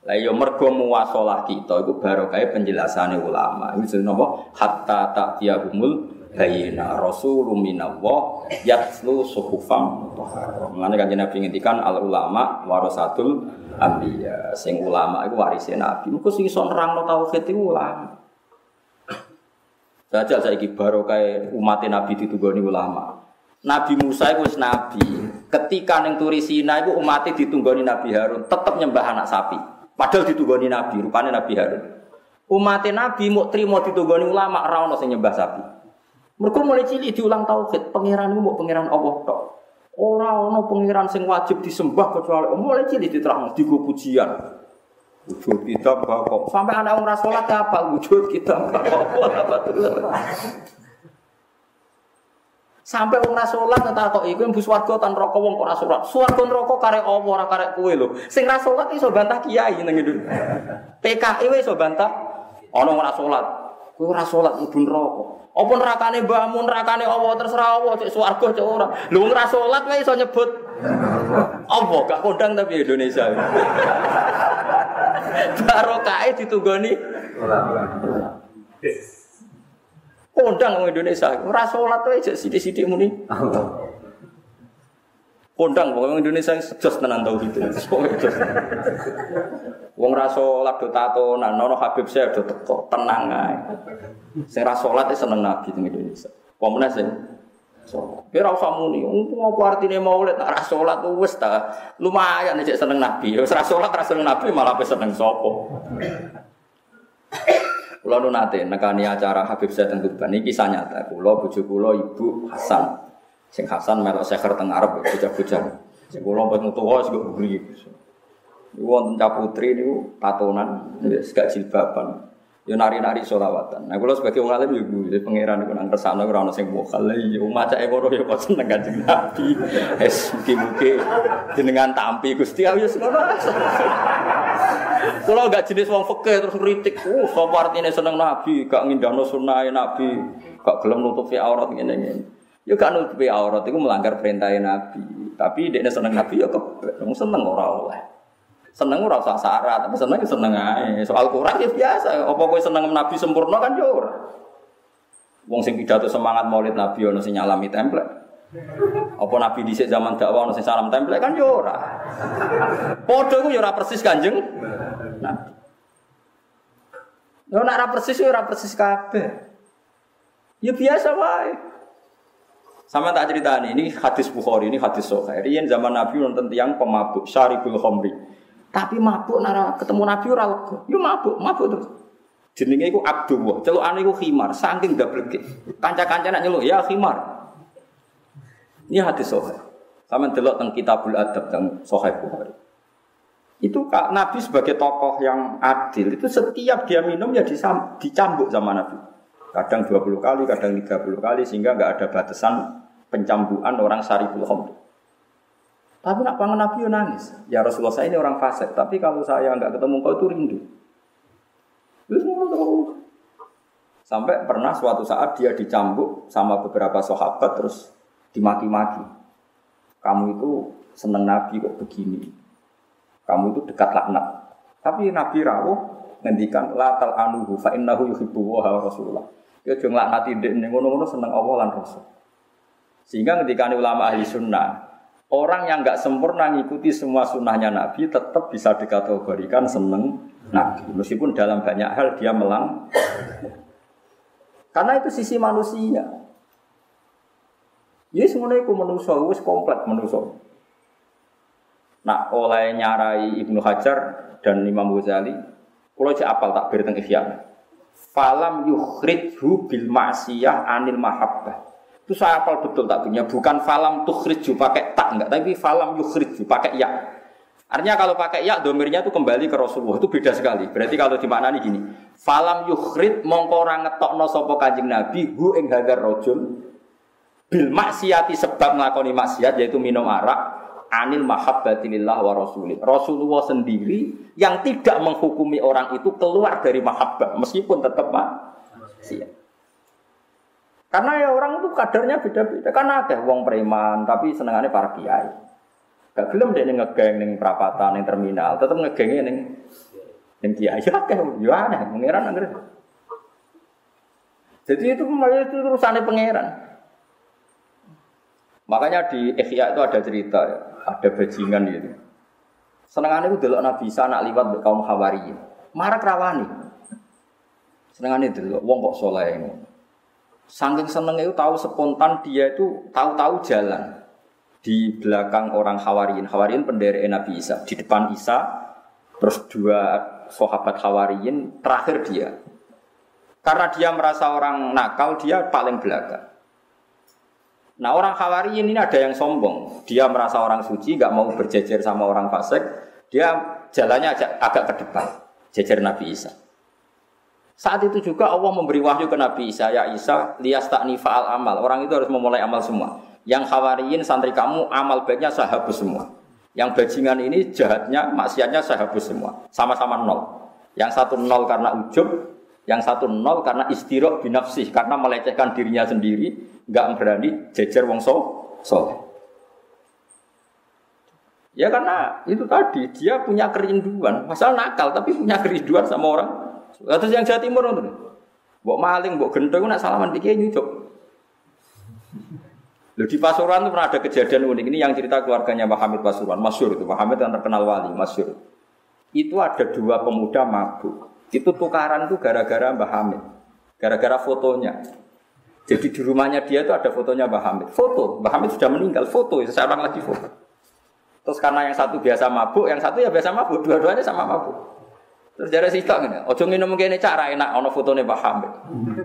Lah ya mergo muwasalah kita iku barokah penjelasane ulama. Iku jenenge napa? Hatta ta'tiyahumul bayina rasulun minallah yatlu suhufam. Mulane kanjeng Nabi ngendikan al ulama warasatul anbiya. Sing ulama iku warise Nabi. Muga sing iso nerangno tauhid iku ulama. Jajal saiki barokah umat Nabi ditunggoni ulama. Nabi Musa itu nabi. Ketika neng turi Sina itu umatnya ditunggoni Nabi Harun tetap nyembah anak sapi. Padahal ditugoni Nabi, rupanya Nabi Harun. Umat Nabi mau terima ditugoni ulama ora ono sing nyembah sapi. Mereka mulai cilik diulang tauhid, pangeran mau pangeran Allah tok. Ora ono pangeran sing wajib disembah kecuali mulai cilik diterang di pujian. Wujud kita kok sampai anak orang sholat apa wujud kita Sampai wong ra salat kok iku mbus warga tan rokok wong kok ora salat. Swarga neraka karek apa ora karek kowe lho. Sing ra salat iso bantah kiai nang Indonesia. PKI wis iso bantah ana ora salat. Kowe ora salat mlebu. Apa nerakane mbahmu nerakane Allah terserah Allah cek swarga cek ora. Lho wong ra salat wae iso nyebut apa gak kondang tapi Indonesia. Barokahe ditunggoni. Kondang orang Indonesia, ora salat wae jek sithik-sithik muni. Kondang wong Indonesia sejos tenan tauhid. Wong ra salat do tatonan, nono Habib saya do teko, tenang ae. Sing ra salat seneng Nabi di Indonesia. Wong meneh sing salat. Kira usah muni, ngopo artine maulid nek ra salat wis ta. Lumayan nek seneng Nabi. Wis ra salat ra seneng Nabi malah seneng sapa. Kulo nu nate nekani acara Habib Zaid teng Tuban iki kisah nyata. Kulo bojo kulo Ibu Hasan. Sing Hasan melok seker teng Arab bocah-bocah. Sing kulo pas tuwa sing buri. Iku wonten putri niku tatonan, wis gak jilbaban. Yo nari-nari solawatan. Nah, kalau sebagai wong alim yo gue pangeran iku nang kersane ora ono sing mokal. Yo macake ngono yo kok seneng Kanjeng Nabi. Es mugi-mugi jenengan tampi Gusti ayo ngono. Kalau gak jenis wong fakih terus ngritik, oh sapa artine seneng Nabi, gak ngindahno sunah Nabi, gak gelem nutupi aurat ngene Yo gak nutupi aurat itu melanggar perintah Nabi. Tapi dia seneng Nabi yo kebek, seneng ora oleh. Seneng ora usah syarat, tapi seneng seneng ae. Soal Quran ya biasa. Apa kowe seneng Nabi sempurna kan yo ora. Wong sing pidato semangat Maulid Nabi ono sing nyalami template. Apa Nabi dhisik zaman dakwah ono sing salam template kan yo ora. Padha ku yo ora persis Kanjeng Nabi. Yo ora persis yo ora persis kabeh. Ya biasa wae. Sama tak cerita ini, ini hadis Bukhari, ini hadis Sahih. Rian zaman Nabi nonton tiang pemabuk, syaribul khamri. Tapi mabuk nara ketemu Nabi ora lega. Mabuk, mabuk terus. Jenenge iku Abdullah, celukane iku khimar, saking dableke. Kanca-kanca nak nyeluk, ya khimar. Ini hadis Sahih. Sama delok teng Kitabul Adab teng Sahih Bukhari. Itu Kak Nabi sebagai tokoh yang adil itu setiap dia minum ya dicambuk sama Nabi. Kadang 20 kali, kadang 30 kali sehingga nggak ada batasan pencambukan orang syariful khamr. Tapi nak pangan Nabi nangis. Ya Rasulullah saya ini orang fasik, tapi kalau saya nggak ketemu kau itu rindu. Sampai pernah suatu saat dia dicambuk sama beberapa sahabat terus dimaki-maki. Kamu itu seneng Nabi kok begini. Kamu itu dekat laknat. Tapi Nabi rawuh ngendikan latal anuhu fa innahu yuhibbu wa rasulullah. Ya aja nglaknati ndek ngono-ngono seneng Allah lan Rasul. Sehingga ketika ulama ahli sunnah, orang yang nggak sempurna ngikuti semua sunnahnya Nabi tetap bisa dikategorikan seneng Nabi. Meskipun dalam banyak hal dia melang. Karena itu sisi manusia. Ya semuanya itu manusia, wis komplek manusia. Nah, oleh nyarai Ibnu Hajar dan Imam Ghazali, kalau cek apal tak beri tentang Falam yukhridhu bil ma'siyah anil mahabbah. Itu saya apal betul tak punya, bukan falam tukhriju pakai tak enggak, tapi falam yukhriju pakai ya. Artinya kalau pakai ya domirnya itu kembali ke Rasulullah itu beda sekali. Berarti kalau dimaknani gini, falam yukhrid mongko ora ngetokno sapa Kanjeng Nabi hu ing hadar rajul bil maksiati sebab nglakoni maksiat yaitu minum arak anil mahabbatilillah wa rasulih. Rasulullah sendiri yang tidak menghukumi orang itu keluar dari mahabbah meskipun tetap maksiat. Karena ya orang itu kadarnya beda-beda. Karena ada wong preman tapi senengannya para kiai. Gak gelem dia ngegeng ning perapatan ning terminal, tetap ngegengnya ning ning kiai. Ya akeh yo aneh, pangeran. Jadi itu itu urusannya pangeran. Makanya di Ikhya itu ada cerita ya, ada bajingan gitu. Senengannya itu delok Nabi Isa anak liwat kaum Hawari. Marak rawani. Senengannya delok wong kok soleh Saking seneng itu tahu spontan dia itu tahu-tahu jalan di belakang orang Hawariin. Hawariin pendiri Nabi Isa. Di depan Isa Terus dua sahabat Hawariyin terakhir dia. Karena dia merasa orang nakal, dia paling belakang. Nah orang Hawariyin ini ada yang sombong. Dia merasa orang suci, gak mau berjejer sama orang fasik. Dia jalannya agak, agak ke depan, jejer Nabi Isa. Saat itu juga Allah memberi wahyu ke Nabi Isa, ya Isa, lias tak faal amal. Orang itu harus memulai amal semua. Yang Hawariyin santri kamu amal baiknya sahabus semua. Yang bajingan ini jahatnya, maksiatnya sahabus semua. Sama-sama nol. Yang satu nol karena ujub, yang satu nol karena istirok binafsih, karena melecehkan dirinya sendiri, nggak berani jejer wong so, so. Ya karena itu tadi dia punya kerinduan, masalah nakal tapi punya kerinduan sama orang. Terus yang Jawa Timur itu, bok maling, bok gendong, nak salaman pikir nyucuk. Loh, di Pasuruan itu pernah ada kejadian unik ini yang cerita keluarganya Pak Hamid Pasuruan, Masyur itu, Pak Hamid yang terkenal wali, Masyur. Itu ada dua pemuda mabuk. Itu tukaran tuh gara-gara Mbah Hamid. Gara-gara fotonya. Jadi di rumahnya dia itu ada fotonya Mbah Hamid. Foto, Mbah Hamid sudah meninggal, foto, seseorang lagi foto. Terus karena yang satu biasa mabuk, yang satu ya biasa mabuk, dua-duanya sama mabuk. Terus jadi sih ini, ojo nginum ini cara enak, ono fotonya Mbah Hamid.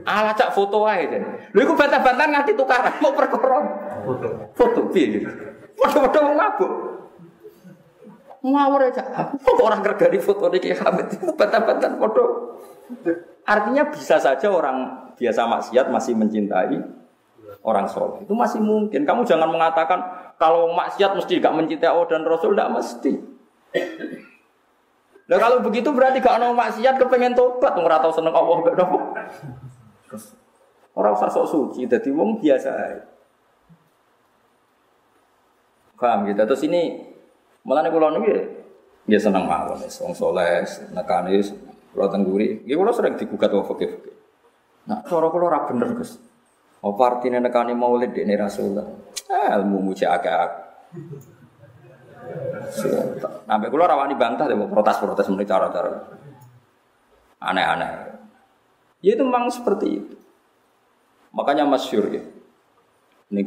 Ala cak foto aja deh. Lu ikut bantah-bantah nganti tukaran, mau perkoron. Foto, foto, pilih. Foto-foto mau mabuk. Ngawur aja. Kok orang kerja di foto di Hamid itu bantah-bantah foto. Artinya bisa saja orang biasa maksiat masih mencintai orang soleh. Itu masih mungkin. Kamu jangan mengatakan kalau maksiat mesti gak mencintai Allah dan Rasul, tidak mesti. Nah kalau begitu berarti gak mau maksiat kepengen tobat, nggak tahu seneng Allah gak dong. Orang usah sok suci, jadi wong biasa. Paham gitu. Terus ini Malah nih kulo niki ya seneng mawon wis wong saleh nekani kulo tengguri. Nggih kulo sering digugat wong fikih-fikih. Nah, cara kulo ora bener, Gus. Apa artine nekani maulid dekne Rasulullah? Eh, ilmu muji akeh Sampai kulo rawani bantah deh protes-protes menurut cara-cara. Aneh-aneh. Ya itu memang seperti itu. Makanya masyur ya. Ini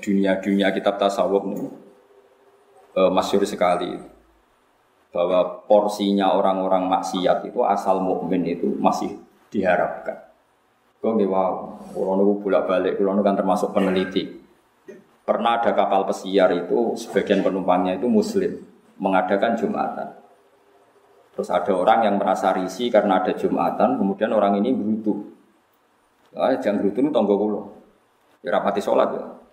dunia-dunia kitab tasawuf nih uh, masyur sekali bahwa porsinya orang-orang maksiat itu asal mukmin itu masih diharapkan. Kau nggak wow, kalau nunggu bolak balik, kalau kan termasuk peneliti. Pernah ada kapal pesiar itu sebagian penumpangnya itu muslim mengadakan jumatan. Terus ada orang yang merasa risih karena ada jumatan, kemudian orang ini berutuh. Ah, jangan berutuh itu tonggo kulo. Ya rapati sholat ya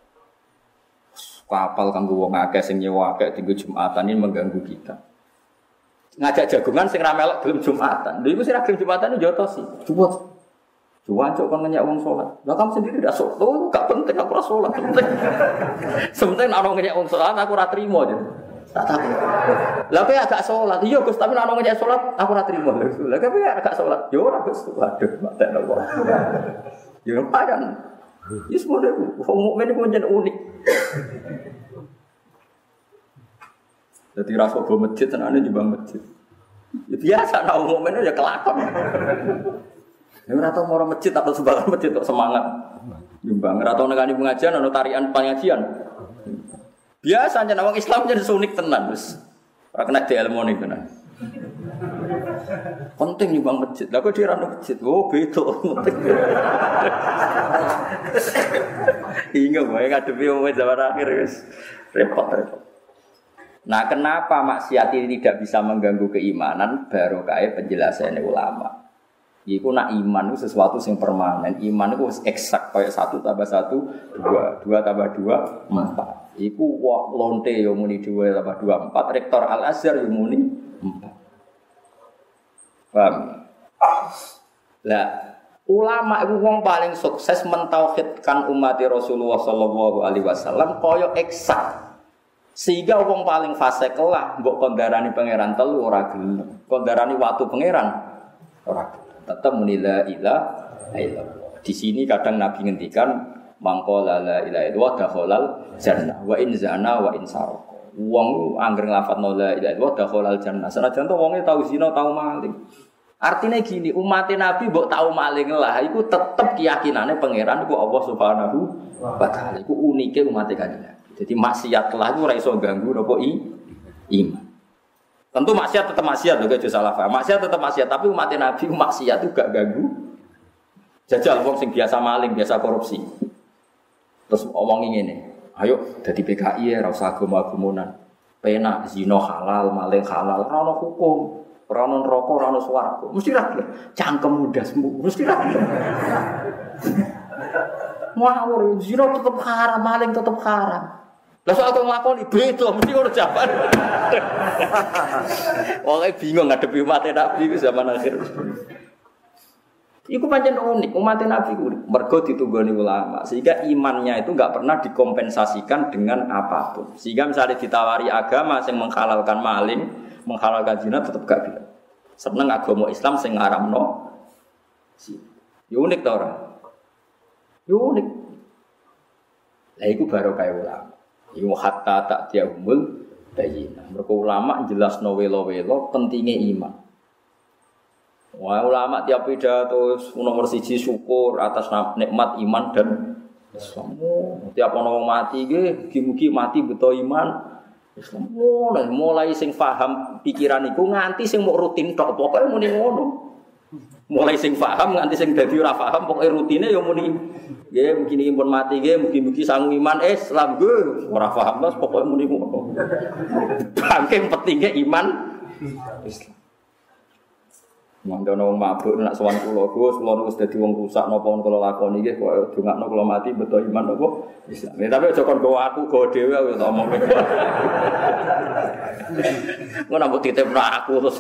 kapal kanggo wong akeh sing nyewa akeh tinggal Jumatan ini mengganggu kita. Ngajak jagungan sing ra melok belum Jumatan. Lha iku sing ra gelem Jumatan jotosi. Coba. Cuman cok kon ngeyak wong sholat. Lah kamu sendiri udah sholat. Oh, gak penting aku ora sholat. Penting. Sementing ana ngeyak wong sholat aku ora trimo aja. Tak tahu. Lah kowe agak sholat. Iya Gus, tapi ana ngeyak sholat aku ora trimo. Lah kowe agak sholat. Yo ora Gus. Waduh, mate nopo. Yo padan. Ya semua deh, wong mukmin menjadi unik. Jadi rasa bawa masjid, tenane juga masjid. Ya biasa, wong mukmin ya kelakon. Ya ora tau mau masjid atau sebagian masjid kok semangat. Nyumbang, ora tau nekani pengajian atau tarian pengajian. Biasa aja wong Islam jadi sunik tenan wis. Ora kena dielmu nih tenan. Penting nyumbang masjid. Lah kok dia masjid? Oh, beda. Ingat gue ngadepi umum zaman akhir guys. Repot repot. Nah, kenapa maksiat ini tidak bisa mengganggu keimanan? Baru kayak penjelasan ulama. Iku nak iman itu sesuatu yang permanen. Iman itu eksak kayak satu tambah satu dua, dua tambah dua empat. Iku wah lonte yang muni dua tambah dua empat. Rektor Al Azhar yang muni empat. Paham? Lah, ulama itu wong paling sukses mentauhidkan umat Rasulullah Shallallahu Alaihi Wasallam koyo eksak. Sehingga wong paling fase kelah mbok kondarani pangeran telu ora gelem. Kondarani waktu pangeran ora tetap menila ilah di sini kadang Nabi ngendikan mangkola la ilaha illallah dakhalal jannah wa in zana wa in Wong angger nglafat la ilaha illallah dakhalal jannah. Senajan to wonge tau zina, tau maling. Artinya gini, umat Nabi mbok tahu maling lah, itu tetap keyakinannya pangeran itu Allah Subhanahu wa taala. Iku unike umat Kanjeng Jadi maksiat lah itu ora iso ganggu nopo i iman. Tentu maksiat tetap maksiat loh, kayak salah paham. Maksiat tetap maksiat, tapi umat Nabi maksiat itu gak ganggu. Jajal wong sing biasa maling, biasa korupsi. Terus omong ini, ayo jadi PKI ya, rasa agama-agumunan. Pena, zino halal, maling halal, rano hukum. Rano rokok, rano suaraku. Mesti rakyat. Cangkem muda sembuh, mesti rakyat. Ngawur, zino tetap haram, maling tetap haram. Lah soal kok nglakoni beda mesti ora jawaban. Wong bingung ngadepi umat Nabi zaman akhir. Iku pancen unik, umat Nabi ku mergo ditunggoni ulama, sehingga imannya itu nggak pernah dikompensasikan dengan apa pun. Sehingga misalnya ditawari agama yang menghalalkan maling, menghalalkan zina tetap gak bilang. Seneng agama Islam sing ngaramno. Ya unik ta ora? Ya unik. Lah iku baru kayak ulama. Iku hatta tak tiahumul bayina. Mereka ulama jelas no welo welo pentingnya iman. Wah ulama tiap pidato nomor siji syukur atas nikmat iman dan Islam. Tiap orang mati ge, mugi mati betul iman. Islam. mulai sing paham pikiran iku nganti sing mau rutin tok pokoke muni ngono. Mulai sing paham nganti sing dadi ora paham pokoke rutine ya muni nggih mungkin pun mati nggih mugi-mugi sang iman Islam gue ora paham terus pokoke muni ngono. Bangke pentingnya iman Islam. Mangga wong mabuk nak sowan kula Gus, kula wis dadi wong rusak napa kula lakoni nggih kok dongakno kula mati beto iman napa Islam. Ya, tapi aja kon go aku go dhewe wis omong. Ngono mbok titipno aku terus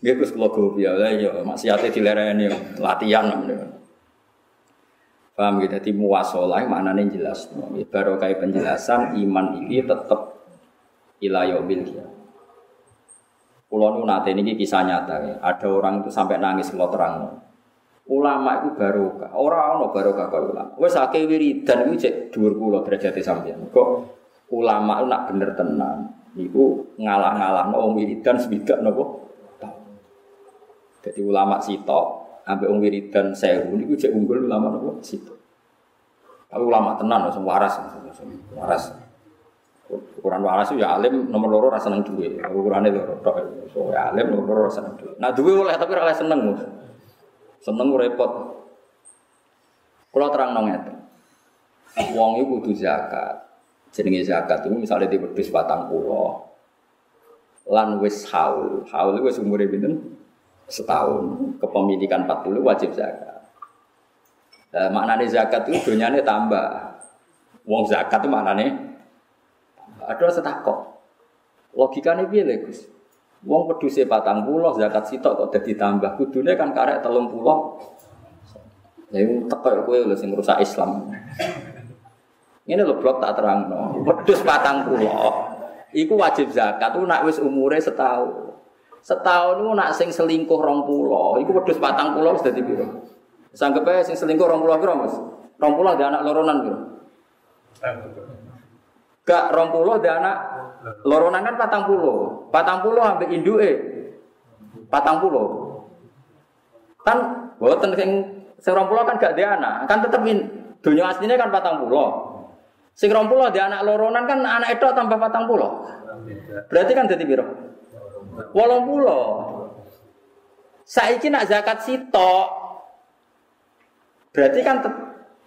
Nggih Gus kula go piye lah ya maksiate dilereni latihan namanya. Paham gitu, jadi muwasolah maknanya jelas. Baru kayak penjelasan iman ini tetap ilayomil ya. Pulau nu nate ini kisah nyata ya. Ada orang itu sampai nangis kalau terang. Ulama itu baru orang no baru kalau ulama. Wes akeh wiridan itu cek dua puluh derajat sampean. Kok ulama itu nak bener tenang. Iku ngalah-ngalah no wiridan sebidak nopo jadi ulama sitok, sampai wong wiridan sewu niku cek unggul ulama nopo sitok. Tapi ulama tenan langsung waras, waras. Ukuran waras ya alim nomor loro rasa seneng duwe. Ukurane loro tok. So ya alim nomor loro rasa seneng duwe. Nah duwe oleh tapi ora seneng. Seneng repot. Kalau terang nong itu, wong itu kudu zakat. Jenenge zakat itu misalnya di wedhus batang pulau, lan wis haul, haul wis umure pinten? setahun kepemilikan 40 wajib zakat. Nah, maknanya zakat itu dunyanya tambah. Wong zakat itu maknanya ada setakok. Logikanya piye Gus? Wong peduse pulau zakat sitok kok jadi tambah. Kudune kan karek telung pulau. Ya teko kowe lho sing rusak Islam. Ini lo blok tak terang no. Pedus patang pulau. Iku wajib zakat tuh nak wis umure setahun. Setahun itu nak sing selingkuh rong pulau, itu wedus patang pulau sudah dibiro. Sanggep aja sing selingkuh pulau kira mas, rong pulau ada anak loronan kira. Gak rong pulau ada anak loronan kan patang pulau, patang pulau sampai induk eh, patang pulau. Kan buatan sing sing pulau kan gak ada anak, kan tetep dunia aslinya kan patang pulau. Sing rong pulau ada anak loronan kan anak itu tambah patang pulau. Berarti kan jadi biro. Wolong pulau. Saiki nak zakat sitok. Berarti kan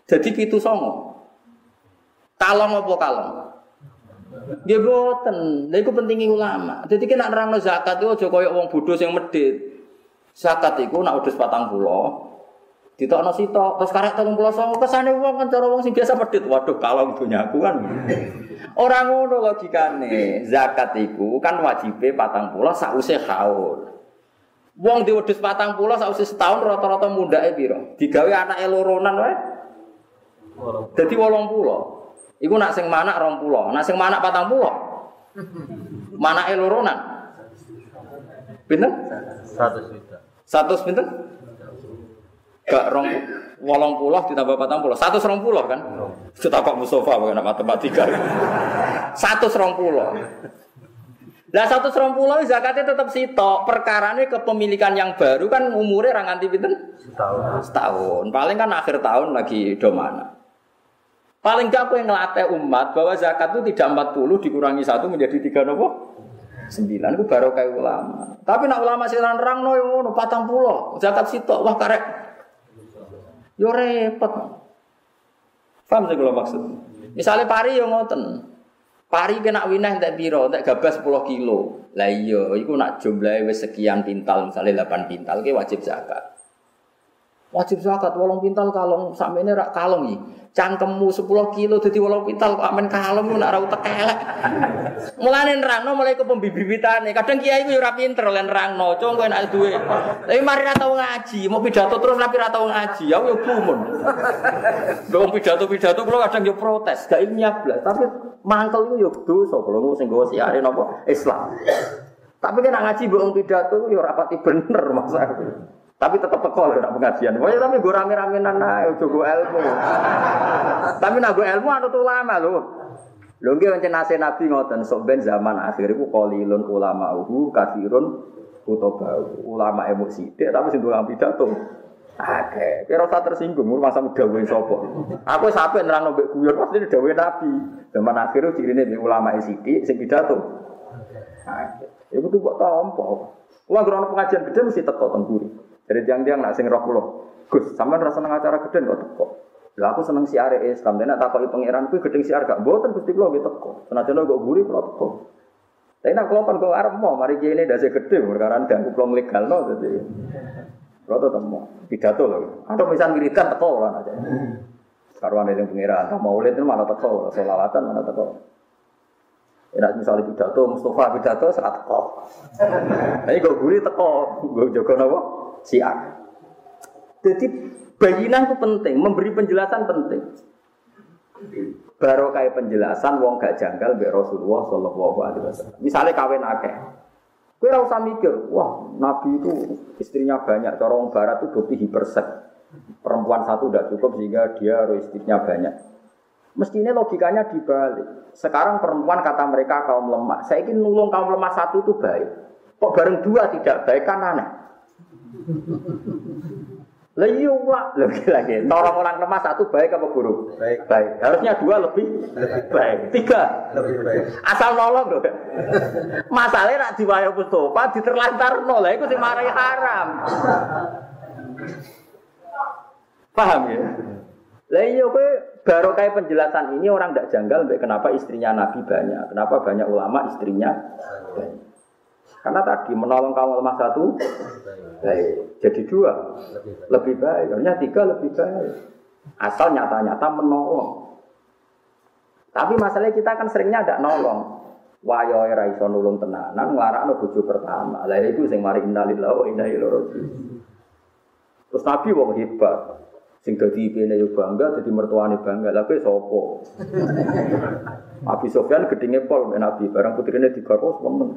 jadi pitu songo. Kalong apa kalong? Dia boten. Lha iku pentingi ulama. Jadi kena nerangno zakat itu aja koyo wong bodho sing medhit. Zakat iku nak udus patang pulau. Ditokno sitok, terus karek 30 songo kesane wong kan cara wong sing biasa medhit. Waduh, kalong aku kan. Orang ngono logikane. Zakat iku kan wajibe patang pulau sause haul. Wong diwedhus patang pulau sause setahun rata-rata mundake piro? Digawe anake loronan wae. Dadi 80. Iku nak sing manak 20. Nak sing manak patang pulau. Manake loronan. Pinten? 100 juta. 100 pinten? Gak rong wolong pulau ditambah patang pulau, satu serong pulau kan? Kita kok Mustafa bukan matematika. Satu serong pulau. Lah satu serong pulau zakatnya tetap sitok. Perkarane kepemilikan yang baru kan umurnya orang anti pinten? Setahun. Setahun. Paling kan akhir tahun lagi do mana. Paling gak aku yang ngelatih umat bahwa zakat itu tidak 40 dikurangi satu menjadi tiga nopo? Sembilan itu baru kayak ulama. Tapi nak ulama sih nerang no ngono patang pulau zakat sitok wah karek. Yo repot. Paham sih kalau maksud? Misalnya pari yang ngoten. Pari kena winah tak biro, tak gabas 10 kilo. Lah iya, iku nak jumlahnya sekian pintal, misalnya 8 pintal, ke wajib zakat. Wajib zakat wolong pintal kalong sampe ini rak kalong iki. Cangkemmu 10 kilo dadi wolong pintal kok amen kalong nak ra utek elek. Nerangno mulai ke pembibitane. Kadang kiai ku yo ora pinter lan nerangno, cung kowe nek duwe. Tapi mari ra tau ngaji, mau pidato terus tapi ra tau ngaji, aku yo gumun. Dong pidato-pidato kula kadang yo protes, gak ilmiah blas, tapi mangkel iku yo dosa kula sing nggawa siare napa Islam. Tapi kan ngaji mbok pidato yo rapati bener masa. Tapi tetap teko lho nak pengajian. Pokoknya tapi gue rame-rame nana, ojo gue ilmu. tapi nak gue ilmu anut ulama lho. Lho nggih pancen nase Nabi ngoten, sok ben zaman akhir iku qalilun ulama uhu kasirun utobau. Ulama emosi sithik tapi sing tukang pidato. Oke, kira usah tersinggung, masa dawe sapa. Aku sampe nerangno mbek guyon pasti dawe Nabi. Zaman akhir cirine mbek ulama sithik sing pidato. Oke. Iku tuh kok tampa. Wah, grono pengajian gede mesti teko teng jadi tiang-tiang nak sing roh. Gus, sampean rasa seneng acara gede kok teko. Lah aku seneng siar Islam, dene takoki pangeran kuwi gedeng siar gak mboten Gusti kula nggih teko. Senajan kok guri kula teko. Tapi nak kula kan kok mau mari kene dasi gede perkara kula legal no dadi. Kula tetep mau pidato lho. Atau misal wiridan teko ora aja. Karuan yang pangeran, tak lihat malah teko, selawatan mana teko. Enak misalnya pidato, Mustafa pidato serat teko. Ini gue guri teko, gue jaga nopo siar. Jadi bayinan itu penting, memberi penjelasan penting. Baru kayak penjelasan wong gak janggal be Rasulullah Shallallahu Alaihi Wasallam. Misalnya kawin akeh, Kue usah mikir, wah Nabi itu istrinya banyak. Corong Barat itu bukti hipersek. Perempuan satu tidak cukup sehingga dia istrinya banyak. Mestinya logikanya dibalik. Sekarang perempuan kata mereka kaum lemah. Saya ingin nulung kaum lemah satu itu baik. Kok bareng dua tidak baik kan aneh. Lah iya lagi lagi. Tolong orang lemah satu baik apa buruk? Baik. Baik. Harusnya dua lebih, lebih baik. Tiga lebih baik. Asal nolong loh. Masalahnya nak diwayo Mustafa diterlantar nol. Itu sih marahi haram. Paham ya? Lah iya kowe baru kayak penjelasan ini orang tidak janggal kenapa istrinya Nabi banyak, kenapa banyak ulama istrinya banyak. Karena tadi menolong kaum lemah satu baik, jadi dua lebih baik. Karena tiga lebih baik. Asal nyata-nyata menolong. Tapi masalahnya kita kan seringnya ada nolong. Wayo ora iso nulung tenanan nglarakno bojo pertama. Lah itu sing mari innalillahi wa inna ilaihi Terus Nabi wong hebat. Sing dadi ipine yo bangga, dadi mertuane bangga. Lah kowe sapa? Abi Sofyan gedinge pol Nabi, barang putrine digarwa seneng.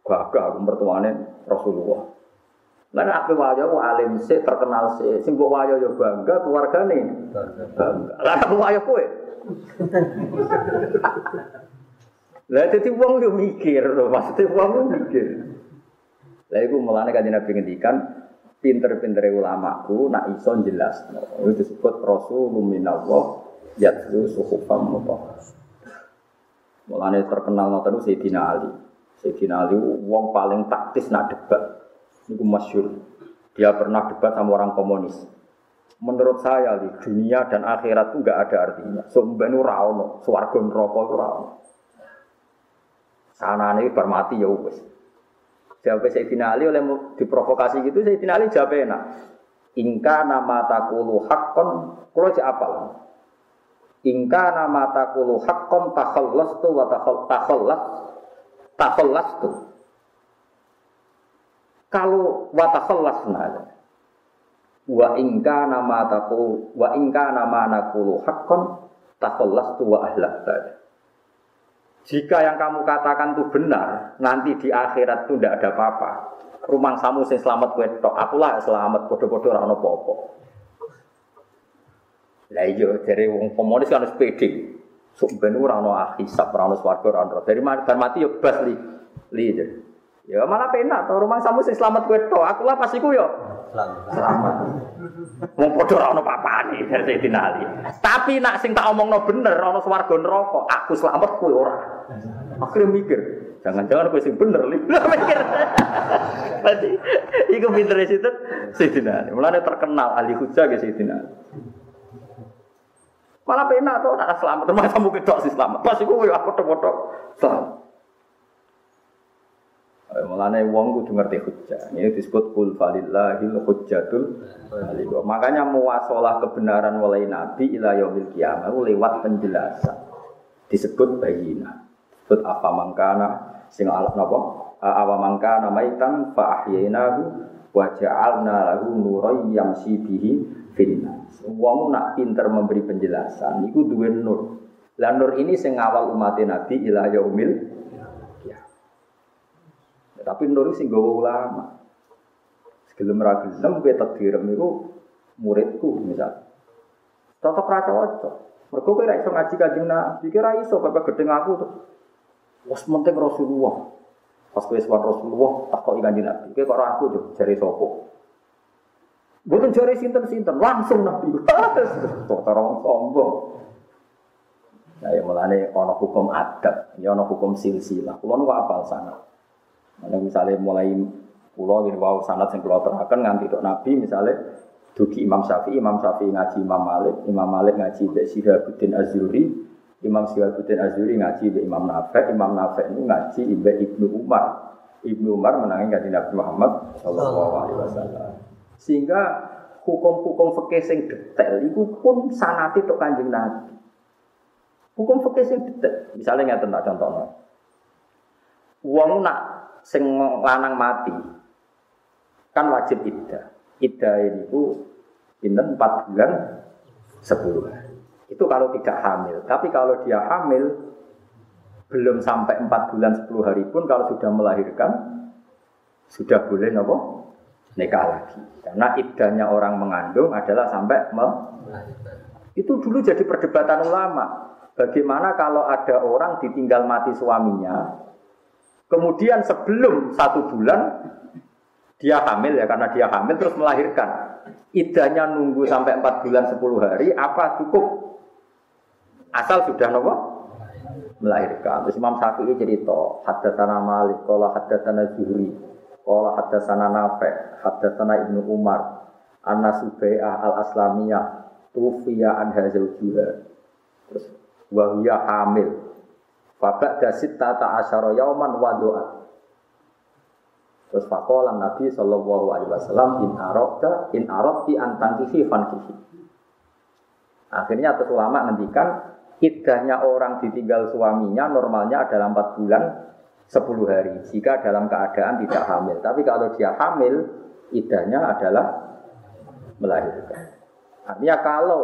Gagah aku mertuane Rasulullah. Lah nek ape wayo alim sih terkenal sih, sing mbok wayo yo bangga keluargane. Lah aku wayo kowe. Lah dadi wong yo mikir, maksudnya wong yo mikir. Lah iku mulane kanjeng Nabi ngendikan pinter-pintere ulamaku nak iso jelas. Itu disebut Rasulullah minallah yatlu suhufam mutahhar. Mulane terkenal ngoten Sayyidina Ali. Sayyidina Ali wong paling taktis nak debat. Niku masyhur. Dia pernah debat sama orang komunis. Menurut saya di dunia dan akhirat itu enggak ada artinya. Sumben ora ono, swarga neraka ora ono. Sanane bar mati ya wis. Jawab Sayyidina Ali oleh diprovokasi gitu Sayyidina Ali jawab enak. Ingka nama takulu hakon, kalau cek apal. Ingka nama takulu hakon takhallas tu wa takhallas takhallas tu. Kalau wa takhallasna wa ingka nama taku wa ingka nama nakulu hakon takhallas tu wa ahlak Jika yang kamu katakan itu benar, nanti di akhirat itu tidak ada apa-apa. Rumah samu sing selamat kowe tok, akulah selamat bodoh-bodoh ora ono apa-apa. Lah iya dari wong komunis kan harus pede. Sok ben ora ono hisab, ora ono swarga, ora ono. Dari bar mati yo bas li. Li. Ya malah penak to rumah samu sing selamat kowe tok, akulah pas iku yo selamat. Wong padha ora ono papane dari Sayyidina. Tapi nak sing tak omongno bener ono swarga neraka, aku selamat kowe ora. Akhirnya mikir, Jangan-jangan kowe sing bener li. Mikir. Berarti iku pintere sinten? Sayyidina Ali. Mulane terkenal ahli hujjah ke Sayyidina. Malah penak tuh nak selamat, termasuk kamu kedok sih selamat. Pas iku aku foto-foto selamat. Mulane wong kudu ngerti hujjah. Ini disebut kul falillahil hujjatul baligh. Makanya muwasalah kebenaran mulai nabi ila yaumil kiamah lewat penjelasan. Disebut bayina. Disebut apa mangkana sing alat napa? Awa mangkana maitan fa ahyaynahu wa ja'alna lahu nuran yamshi bihi finnas. Wong nak pinter memberi penjelasan iku duwe nur. Lah nur ini sing ngawal umat Nabi ila yaumil tapi nur sing gawa ulama. Gelem ra gelem kowe takdirem niku muridku misal. Tetep ra cocok. Mergo kowe ra iso ngaji Kanjeng Nabi, kira ra iso pepe gedeng aku tuh. Wes penting Rasulullah. Pas kowe suwan Rasulullah tak kok Kanjeng Nabi. Kowe kok aku tuh jare sapa? Bukan jari sinten-sinten, langsung Nabi. Kok wong sombong. Nah, ya mulane ana hukum adab, ya ana hukum silsilah. Kulo nu apal sana. Nah, misalnya mulai pulau gitu, wow sanat yang pulau terakan nganti dok Nabi misalnya dugi Imam Syafi'i, Imam Syafi'i ngaji Imam Malik, Imam Malik ngaji Mbak Syihabuddin Azuri, Imam Syihabuddin Azuri ngaji Mbak Imam Nafek, Imam Nafek itu ngaji Mbak Ibnu Umar. Ibnu Umar menangi ngaji Nabi Muhammad Shallallahu Alaihi Wasallam. Sehingga hukum-hukum fikih sing detail itu pun sanati tok kanjeng Nabi. Hukum fikih sing detail. Misalnya nggak tentang contohnya. Uang nak sing lanang mati kan wajib iddah. Iddah itu pinten 4 bulan 10 hari. Itu kalau tidak hamil. Tapi kalau dia hamil belum sampai 4 bulan 10 hari pun kalau sudah melahirkan sudah boleh nopo nikah lagi. Karena iddahnya orang mengandung adalah sampai melahirkan. Itu dulu jadi perdebatan ulama. Bagaimana kalau ada orang ditinggal mati suaminya, kemudian sebelum satu bulan dia hamil ya karena dia hamil terus melahirkan. Idahnya nunggu sampai 4 bulan 10 hari apa cukup asal sudah nopo melahirkan. Terus Imam Syafi'i cerita, hadatsana Malik, qala hadatsana Zuhri, qala hadatsana Nafi', hadatsana Ibnu Umar, anna Subai'ah al-Aslamiyah tufiya an zawjiha. Terus wa hamil. Babak dasit tata asyara yauman wa doa. Terus fakolan Nabi Shallallahu Alaihi Wasallam in arokta in arokti antang kihi fan kihi. Akhirnya terus ulama ngendikan idahnya orang ditinggal suaminya normalnya adalah 4 bulan 10 hari jika dalam keadaan tidak hamil. Tapi kalau dia hamil, idahnya adalah melahirkan. Artinya kalau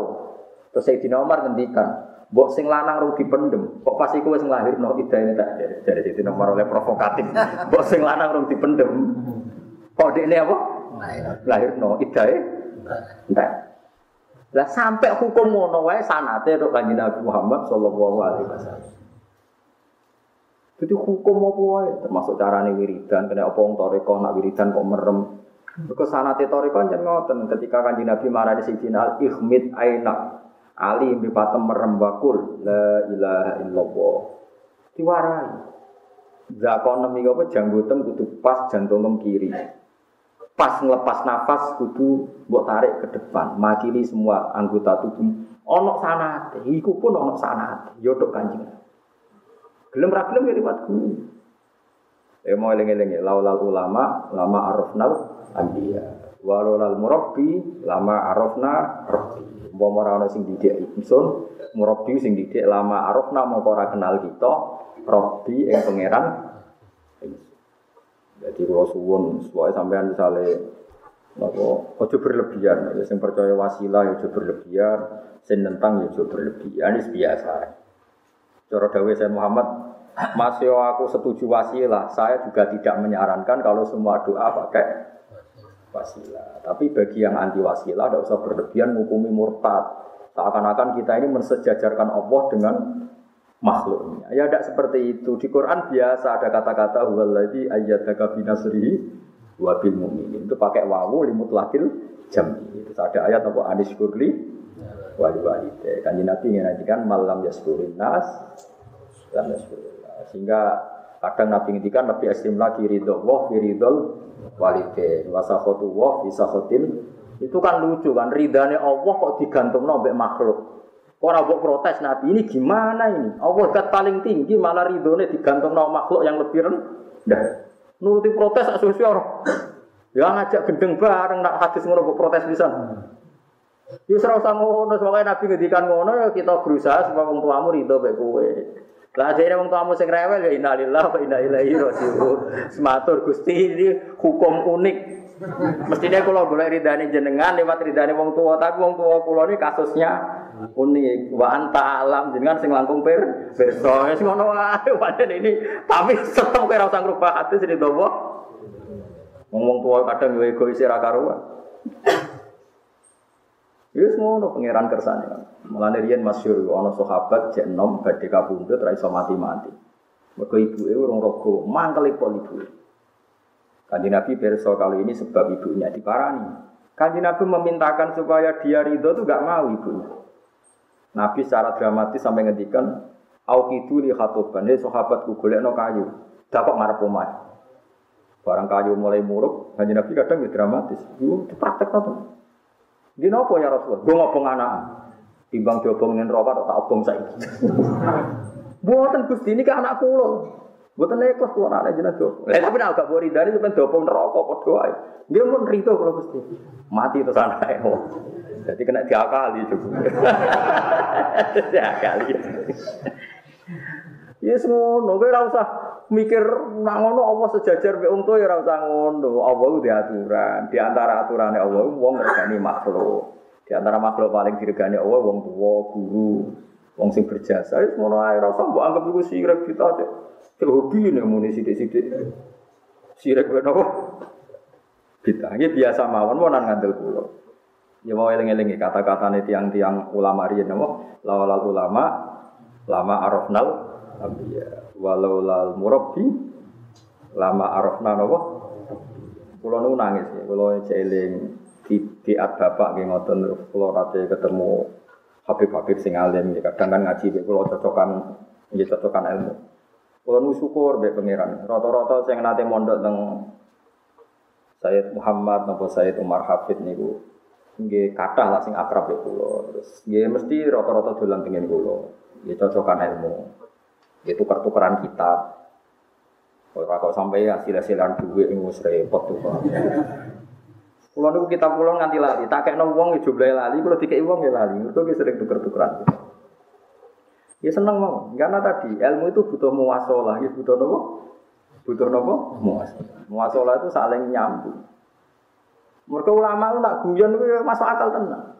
terus Sayyidina Umar ngendikan, Mbok sing lanang rugi pendem, kok pas iku wis nglahirno ida entek dari Sayyidina Umar oleh provokatif. Mbok sing lanang rugi pendem, kok dekne apa? Lahirno idae entek. Lah sampai hukum ngono wae sanate tok Kanjeng Nabi Muhammad sallallahu alaihi wasallam. Jadi hukum apa wae termasuk carane wiridan, kena apa wong toreko nak wiridan kok merem. Mergo sanate toreko jan ngoten ketika Kanjeng Nabi marani Sayyidina Al Ihmid Ainak Ali bi patem merem bakul la ilaha illallah. Diwarai. Zakon nemi apa janggotem kudu pas jantung kiri. Pas ngelepas nafas kudu mbok tarik ke depan, makili semua anggota tubuh. Ono sanate, iku pun ono sanate. Yo tok kanjeng. Gelem ra gelem ya liwat guru. Ya mau eling-eling ya, laulal ulama, lama arafnal anbiya. Walolal murabbi, lama arafna rabbi. Umpama ora ana sing didik ingsun, murabi sing didik lama arafna mongko ora kenal kita, rabbi ing pangeran. Jadi kalau suwun, suwai sampean misalnya Napa ojo berlebihan, ya sing percaya wasilah ya ojo berlebihan, sing nentang ya ojo berlebihan, ini biasa. Cara dawe saya Muhammad, masih aku setuju wasilah, saya juga tidak menyarankan kalau semua doa pakai wasilah. Tapi bagi yang anti wasilah, tidak usah berlebihan menghukumi murtad. Seakan-akan kita ini mensejajarkan Allah dengan makhluknya. Ya tidak seperti itu. Di Quran biasa ada kata-kata huwaladzi ayyadaka binasrihi wa bil mu'minin. Itu pakai wawu limut lakil jam. Itu ada ayat apa anis kurli wali walide. Kan Nabi kan malam yaskurin nas lam yaskurin Sehingga Kadang Nabi ngendikan lebih ekstrim lagi ridho wah fi ridhol walidain wa sakhatu wah fi itu kan lucu kan ridhane Allah kok digantung mbek makhluk. Orang buat protes Nabi ini gimana ini? Allah kat paling tinggi malah ridhone digantung makhluk yang lebih rendah. Nuruti protes asus orang. Ya ngajak gendeng bareng nak hadis ngono protes bisa. Yus ora usah ngono, Nabi ngedikan ngono ya kita berusaha supaya wong tuamu ridho mek kowe. Lah jare wong tuamu sing rewel ya innalillahi wa inna ilaihi raji'un. Sematur Gusti ini hukum unik. Mestinya kalau boleh ridani jenengan lewat ridani wong tua, tapi wong tua kulo ini kasusnya unik. Wa anta alam jenengan sing langkung per perso. Wis ngono wae pancen ini. Tapi tetep kira usah ngrubah hati sing dowo. Wong tua kadang yo egois ra karuan. Wis ngono pangeran kersane. Mulane riyen masyhur ana sahabat jek enom badhe kabundut ra iso mati-mati. Mergo ibuke urung raga, mangkel ibu. Kanji Nabi berso kali ini sebab ibunya diparani. Kanji Nabi memintakan supaya dia ridho itu gak mau ibunya. Nabi secara dramatis sampai ngendikan, Au kitu li khatoban, ini sahabatku golek no kayu, dapat ngarep omah. Barang kayu mulai muruk, kanji Nabi kadang ya dramatis. Itu praktek nonton. Di nopo ya Rasulullah? Gue ngobong anak. Timbang diobongin rokok tak obong saya. Buatan Gusti ini ke anak pulau. Buatan nekos tuh anak jenazah do. Lah tapi nak gak bori dari sampean diobong neraka padha ae. Dia pun rito kalau Gusti. Mati terus anake. Jadi kena diakali juga. diakali. Ya ngono, kowe ora usah mikir nak ngono Allah sejajar mek untu ya ora usah ngono. Allah ku aturan. Di antara aturane Allah wong ngergani makhluk. Di antara makhluk paling diregani Allah wong tua, guru, wong sing berjasa. Wis ngono ae ora usah mbok anggap iku sirik kita aja. Cek hobi nek muni sithik-sithik. Sirik nopo? Kita ini biasa mawon mau ngandel kula. Ya mau eling-eling kata-katane tiang-tiang ulama riyen napa? Lawal ulama lama arafnal ambiya. Walau lal murabbi lama arafna napa? Kula nu nangis ya kula eling di diat bapak nggih ngoten kula nate ketemu Habib-habib sing alim ya kadang kan ngaji mek kula cocokan nggih cocokan ilmu. Kula nu syukur mek pangeran. Rata-rata sing nate mondok teng Sayyid Muhammad napa Sayyid Umar Hafid niku nggih kathah lah sing akrab ya kula. Terus nggih mesti rata-rata dolan pengen kula. Nggih cocokan ilmu itu ya, tukar-tukaran kitab. Ora kok sampai hasil-hasilan duit wis repot tuh. Kulo niku kitab kulo nganti lali, tak kekno wong ya jumlahe lali, kulo dikeki wong ya lali. Mergo ki sering tuker-tukeran. Ya seneng mau, karena tadi ilmu itu butuh muasalah, ya butuh nopo? Butuh nopo? Muasalah. Muasalah itu saling nyambung. Mereka ulama itu nak guyon itu ya masuk akal tenang.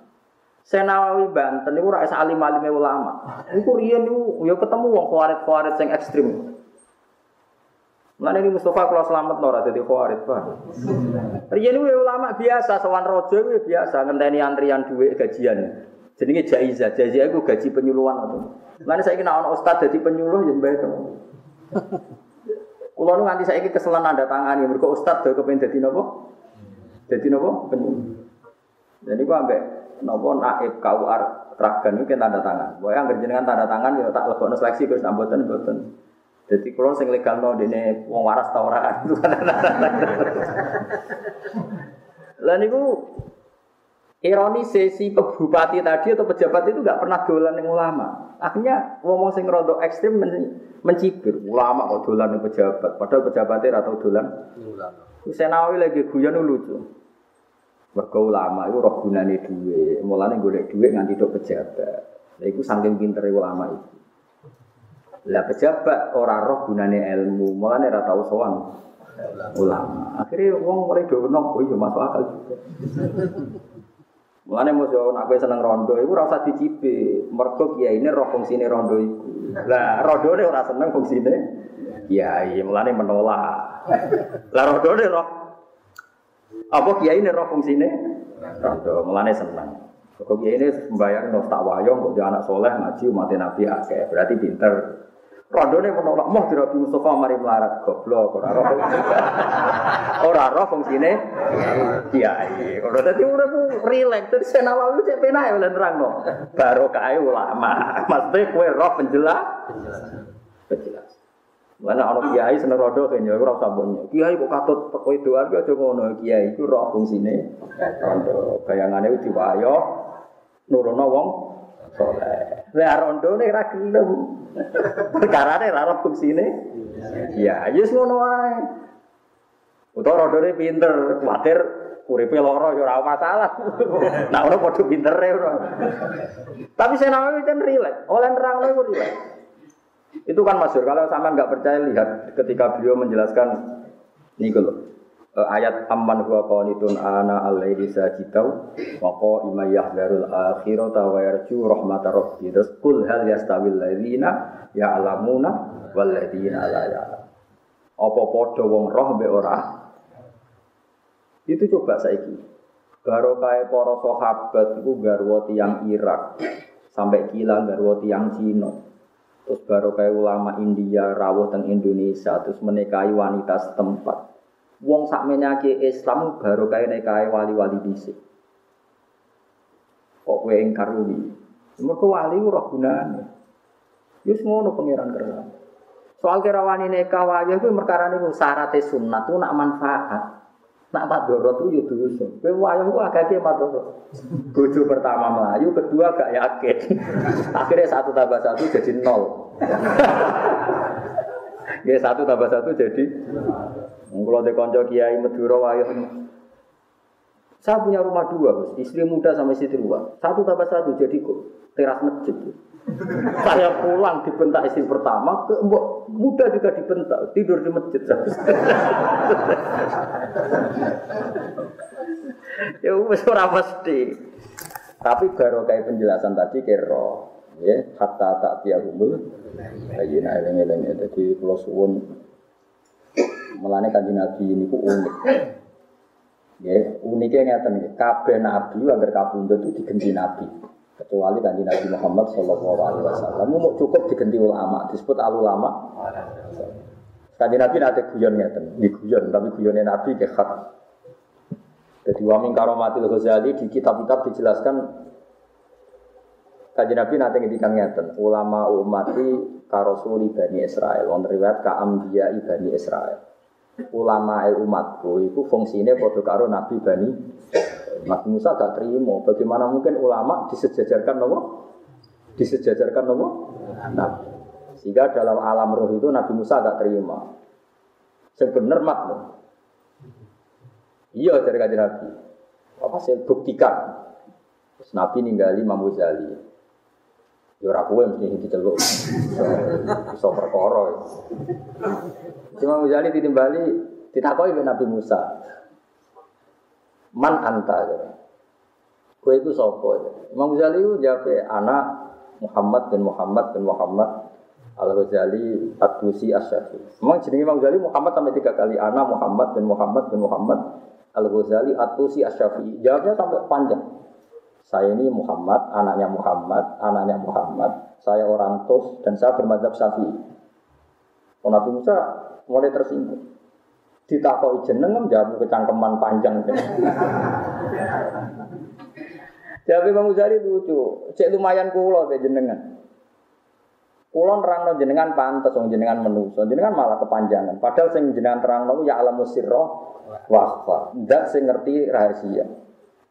Senawawi Banten itu rakyat alim alim ulama. Iku riyen niku ya ketemu wong khawarit-khawarit sing ekstrim. Mana ini Mustafa kalau selamat nora jadi khawarit pak. Riyen niku ya ulama biasa, sowan rojo itu ya biasa ngenteni antrian duit gajian. Jenenge jaizah, jaizah itu gaji penyuluhan atau. Mana saya kena orang ustad jadi penyuluh yang baik teman. Kulo nganti saiki keselan nanda tangani, mergo ustad do kepen dadi napa? Dadi napa? Penyuluh. Jadi gua ambek nopo naib KUR ragan itu tanda tangan. Boy yang jenengan tanda tangan ya tak lebokno seleksi terus namboten mboten. Jadi kalau sing legal no dene wong waras ta ora itu kan. Lah niku ironi sesi bupati tadi atau pejabat itu nggak pernah dolan yang ulama. Akhirnya ngomong sing rondo ekstrim men mencibir ulama kok dolan yang pejabat. Padahal pejabatnya atau dolan. Ulama. Senawi lagi guyon lucu. Mergo ulama itu roh gunane duwe, mulane golek duit nganti tok pejabat. Lha iku saking pintere ulama itu. Lah pejabat ora roh gunane ilmu, mulane ora tau ulama. Akhirnya wong mulai do oh iya masuk akal juga. Mulane mesti nek kowe seneng rondo iku ora usah dicipe. Kiai ini roh fungsine rondo iku. Lah rondone ora seneng fungsine kiai, mulane menolak. Lah rondone roh apa kiai ini roh fungsine? Rondo, mulane seneng. Kok kiai ini membayar no tak wayong, kok dia anak soleh ngaji umat nabi akeh, berarti pinter. Rondo ini menolak, mau dirabi Mustafa mari melarat goblok, ora roh. Ora roh fungsine kiai. Ora dadi urip rileks, terus senawawi cek penak oleh nerangno. Baru kae ulama. Maksudnya kue roh penjelas. Penjelas. Mana ana kiai seneng rodo kan ya ora usah mbok Kiai kok katut wedoan ki aja ngono. Kiai iku roh fungsine rondo. Bayangane ku diwayo nurono wong saleh. Lah rondo nek ra gelem. Perkarane ra roh fungsine. Ya, wis ngono wae. Utawa rodone pinter, kuwatir uripe lara ya ora masalah. Nah, ora padha pintere ora. Tapi saya namanya kan rileks. Oleh nerang iku rileks. Itu kan masyur. Kalau sama nggak percaya lihat ketika beliau menjelaskan ini kalau eh, ayat amman huwa qanitun ana al-laili sajidau wa qa'ima yahdarul akhirata wa yarju rahmatar rabbi. Terus hal yastawil ladzina ya'lamuna wal ladzina la ya'lam. Apa padha wong roh mbek ora? Itu coba saiki. Barokah para sahabat itu garwa tiyang Irak sampai kila garwa tiyang Cina. Terus baru kayak ulama India rawuh teng Indonesia terus menikahi wanita setempat. Wong sak menyake Islam baru kayak nikahi wali-wali dhisik. Kok kowe ingkar kuwi? Mergo wali ora gunane. Wis ngono pangeran kerana. Soal kira wani nikah wae kuwi perkara niku syarat sunat tuh nak manfaat. Nak madoro tuh ya dosa. Kowe wayang ku agak madoro. Bojo pertama melayu, kedua gak yakin. Akhirnya satu tambah satu jadi nol. Ya satu tambah satu jadi. Kalau di konco kiai Madura wayang saya punya rumah dua, istri muda sama istri tua. Satu tambah satu jadi kok teras masjid. Saya pulang dibentak istri pertama, ke mbok muda juga dibentak, tidur di masjid. ya wis ora mesti. Tapi baru kayak penjelasan tadi kero, ya hatta tak tiagumul. Ayina eleng-eleng jadi kalau suwun melane kanjeng Nabi ini ku unik. Ya, uniknya ngeten kabeh nabi agar kabundut itu diganti nabi. Kecuali kanji Nabi Muhammad Shallallahu Alaihi Wasallam, mau cukup diganti ulama, disebut al ulama. Kanji Nabi nanti guyon ngeten, di guyon, tapi guyonnya Nabi ke hak. Jadi wamin karomatil Ghazali di kitab-kitab dijelaskan Kanji Nabi nanti ngedikan ngeten, ulama umati karosuli bani Israel, on riwayat ka ambiya bani Israel. Ulama umatku itu fungsinya bodoh karo Nabi bani Nabi Musa gak terima. Bagaimana mungkin ulama disejajarkan nopo? Disejajarkan nopo? Nah, sehingga dalam alam roh itu Nabi Musa gak terima. Sebenar mat loh. Iya dari kajian Nabi. Apa saya buktikan? Terus Nabi ninggali Imam Ghazali. Ya ora kowe mesti diceluk. Iso perkara. Imam Ghazali ditimbali ditakoki Nabi Musa. Man anta ya. Kue itu sopo ya. Imam Ghazali itu jawab anak Muhammad bin Muhammad bin Muhammad Al Ghazali At-Tusi Asyafi. Memang jenenge Imam Ghazali Muhammad sampai tiga kali. Anak Muhammad bin Muhammad bin Muhammad Al Ghazali At-Tusi Asyafi. Jawabnya sampai panjang. Saya ini Muhammad, anaknya Muhammad, anaknya Muhammad. Saya orang Tus dan saya bermadhab Syafi'i. Oh, Nabi Musa mulai tersinggung ditakoi jeneng jawab kecangkeman panjang. Jawab Imam Ghazali lucu, cek lumayan kulo be jenengan. Kulo nerangno jenengan pantes wong jenengan menuso, jenengan malah kepanjangan. Padahal sing jenengan terangno ya alam sirra wa Ndak sing ngerti rahasia.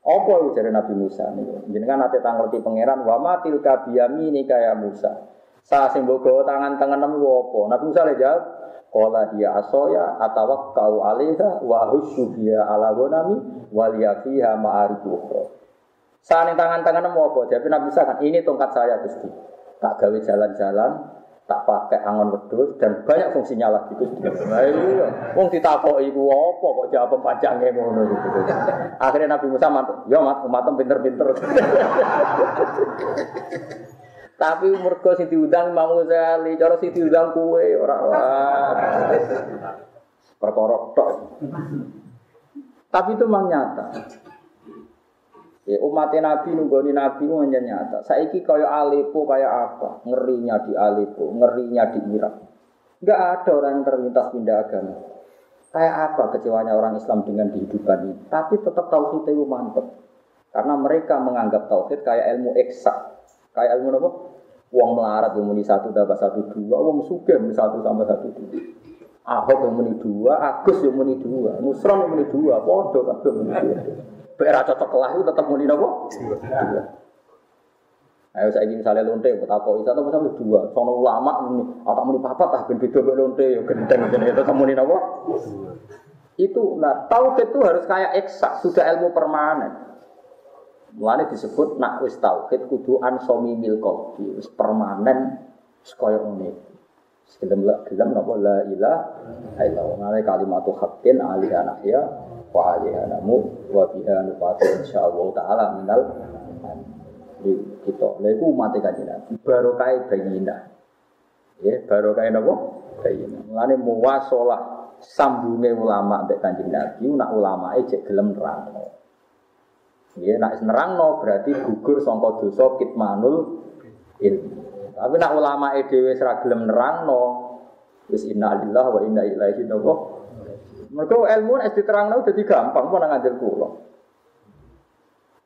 Apa itu dari Nabi Musa nih? Jenengan nate tangerti pangeran wa matil kabiyami kaya Musa. Sa sing mbok tangan tangan nemu apa? Nabi Musa le jawab, Kola dia asoya atawak kau alaiha wa husyu dia ala gonami waliya fiha ma'arifu Saat tangan-tangan mau apa? Jadi Nabi kan ini tongkat saya Gusti. Tak gawe jalan-jalan, tak pakai angon wedhus dan banyak fungsinya lagi Gusti. Nah iya, wong ditakoki iku apa kok jawab panjangnya ngono gitu. Akhirnya Nabi Musa mantuk, "Ya, mat, umatem pinter-pinter." Tapi mergo sing diundang Imam Ghazali, cara sing diundang kue ora perkara tok. Tapi itu memang nyata. Ya, umat Nabi nunggoni Nabi itu nyata. Saiki kaya Aleppo kaya apa? Ngerinya di Aleppo, ngerinya di Irak. Enggak ada orang yang terlintas pindah agama. Kayak apa kecewanya orang Islam dengan kehidupan ini? Tapi tetap tauhid itu mantep. Karena mereka menganggap tauhid kayak ilmu eksak. Kayak ilmu apa? Uang melarat yang muni satu dapat satu dua, uang suge muni satu sama satu dua. Ahok yang muni dua, Agus yang muni dua, Nusron yang muni dua, Podo kabeh muni dua. Bera cocok kelah itu tetap muni nopo? Dua. Ayo saya ingin misalnya lonte, betapa itu atau misalnya dua. Sono ulama muni, atau muni papat ah ben beda lonte, yo gendeng jadi itu muni nopo? Itu, nah tauhid itu harus kayak eksak, sudah ilmu permanen. Mulane disebut nak wis tauhid kudu ansomi mil qalbi, wis permanen sekaya ngene. Sekedem la gelem napa la ilaha illallah. Ngene kalimatu haqqin ali anahya wa ali anamu wa biha nufatu insyaallah taala minal di kita. Lha iku umat kanjeng Nabi barokah bayina. Ya, barokah napa? Bayina. Mulane muwasalah sambunge ulama mbek kanjeng Nabi nak ulamae cek gelem nerangno. Ya, nak nerangno berarti gugur sangka dosa kitmanul ilmi. Tapi nak ulama dhewe ora gelem nerangno, wis inna lillahi wa inna ilaihi raji'un. Mergo ilmu nek diterangno dadi gampang pun ngajar kula.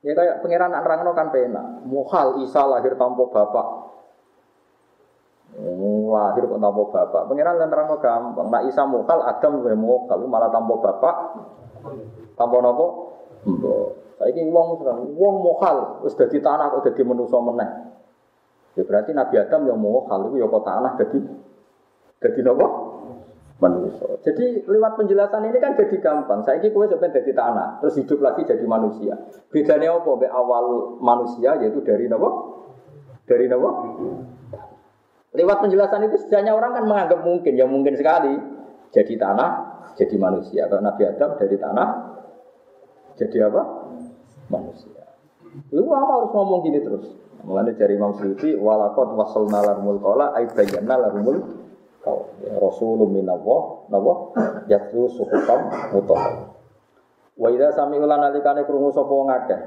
Ya kayak pangeran nak nerangno kan penak. Muhal Isa lahir tanpa bapak. Oh, lahir kok tanpa bapak. Pangeran lan nerangno gampang. Nak Isa muhal Adam luwih muhal malah tanpa bapak. Tanpa napa? Mbok. Saiki wong wong mokal wis dadi tanah kok dadi manusa meneh. Ya berarti Nabi Adam yang mokal itu ya kok tanah dadi dadi napa? Manusia. Jadi lewat penjelasan ini kan jadi gampang. Saya kue sebenarnya jadi tanah, terus hidup lagi jadi manusia. Bedanya apa? Be awal manusia yaitu dari napa? Dari napa? Lewat penjelasan itu sejanya orang kan menganggap mungkin, ya mungkin sekali jadi tanah, jadi manusia. Kalau Nabi Adam dari tanah, jadi apa? Manusia. Itu lama harus ngomong gini terus. Mulanya dari Imam Suyuti, walakot wasal nalarmul kola, aybayan nalarmul kau. Ya, Rasulullah minallah, nawa, yatsu suhukam mutoh. Wa idza sami'u lan alikane krungu sapa ngakeh.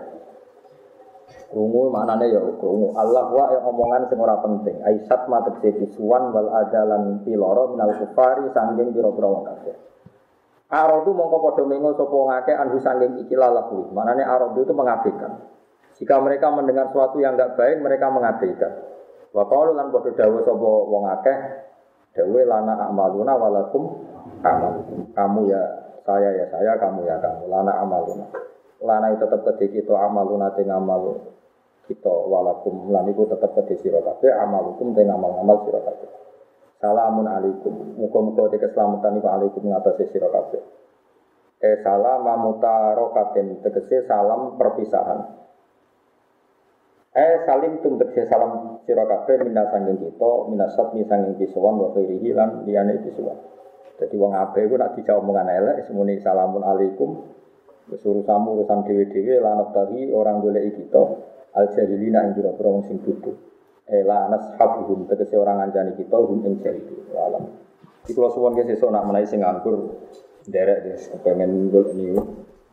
Krungu maknane ya krungu. Allah wa yang omongan sing ora penting. Aisyat matek bisuan wal adalan piloro minal kufari sanggeng pira-pira wong. Arodu mongko padha mengo sapa ngake anhu sanging iki lalahu. Manane arodu itu mengabaikan. Jika mereka mendengar sesuatu yang enggak baik, mereka mengabaikan. Wa qalu lan padha dawuh sapa wong akeh, dawuh lana amaluna walakum amalukum. Kamu ya saya ya saya, kamu ya kamu. Lana amaluna. Lana itu tetap kedhe kita amaluna te ngamal kita walakum lan iku tetep kedhe sira kabeh amalukum te ngamal-ngamal sira. Salamun alaikum. Muka-muka te keselamatan iku alaikum ngatasi sira kabeh. Eh salam mutarokatin tegese salam perpisahan. Eh salim tum tegese salam sira kabeh minna sanging kita, minasat mi sanging kisuwan wa khairihi lan liyane kisuwan. Jadi wong ape iku nak dijawab omongan elek semuni salamun alaikum. Wis urusanmu urusan dhewe-dhewe lan orang golek kita al jahilina wong sing duduk. Ela nashabuhum tegese orang ngancani kita hum ing itu alam. Di kula suwon ge sesuk nak menawi sing derek wis pengen nggol niku.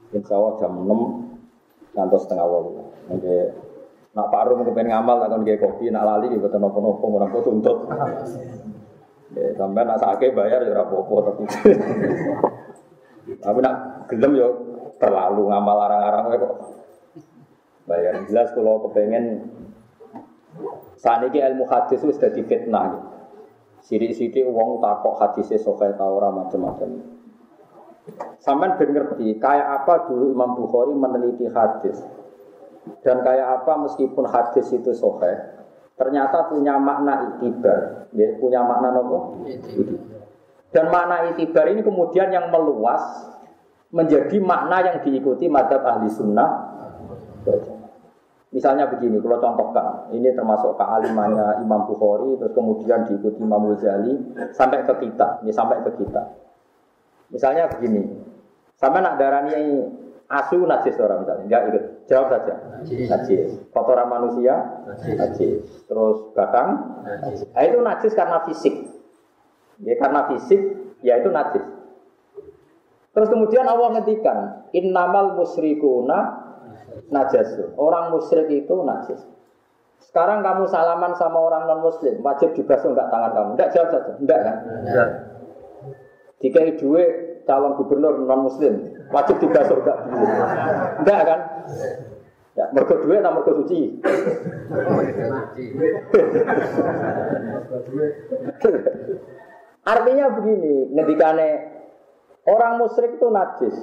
Insyaallah jam 6 ngantos setengah 8. Mengke nak Pak Rum kepen ngamal tak kon kopi nak lali mboten napa-napa ora kok tuntut. Ya sampai nak sakit bayar ya ora apa-apa tapi. Tapi nak gelem yo terlalu ngamal arang-arang kok. Bayar jelas kalau kepengen saat ini ilmu hadis itu sudah fitnah. Gitu. Sidik-sidik uang takok hadisnya sokai tahu macam-macam. Saman ngerti kayak apa dulu Imam Bukhari meneliti hadis dan kayak apa meskipun hadis itu sokai ternyata punya makna itibar, ya, punya makna nopo. Dan makna itibar ini kemudian yang meluas menjadi makna yang diikuti madhab ahli sunnah. Misalnya begini, kalau contohkan, ini termasuk kealimannya Imam Bukhari, terus kemudian diikuti Imam Ghazali, sampai ke kita, ini sampai ke kita. Misalnya begini, sampai nak darani asu najis orang misalnya, enggak ikut, jawab saja. Najis. Kotoran manusia, najis. Terus batang, najis. Nah, itu najis karena fisik. Ya karena fisik, ya itu najis. Terus kemudian Allah ngetikan, innamal musyrikuna najas. Orang musyrik itu najis. Sekarang kamu salaman sama orang non muslim, wajib dibasuh enggak tangan kamu? Enggak jawab saja, enggak kan? Enggak. Jika dua calon gubernur non muslim, wajib dibasuh enggak? Enggak kan? Ya, mergo duit atau mergo suci? Artinya begini, ngendikane orang musyrik itu najis.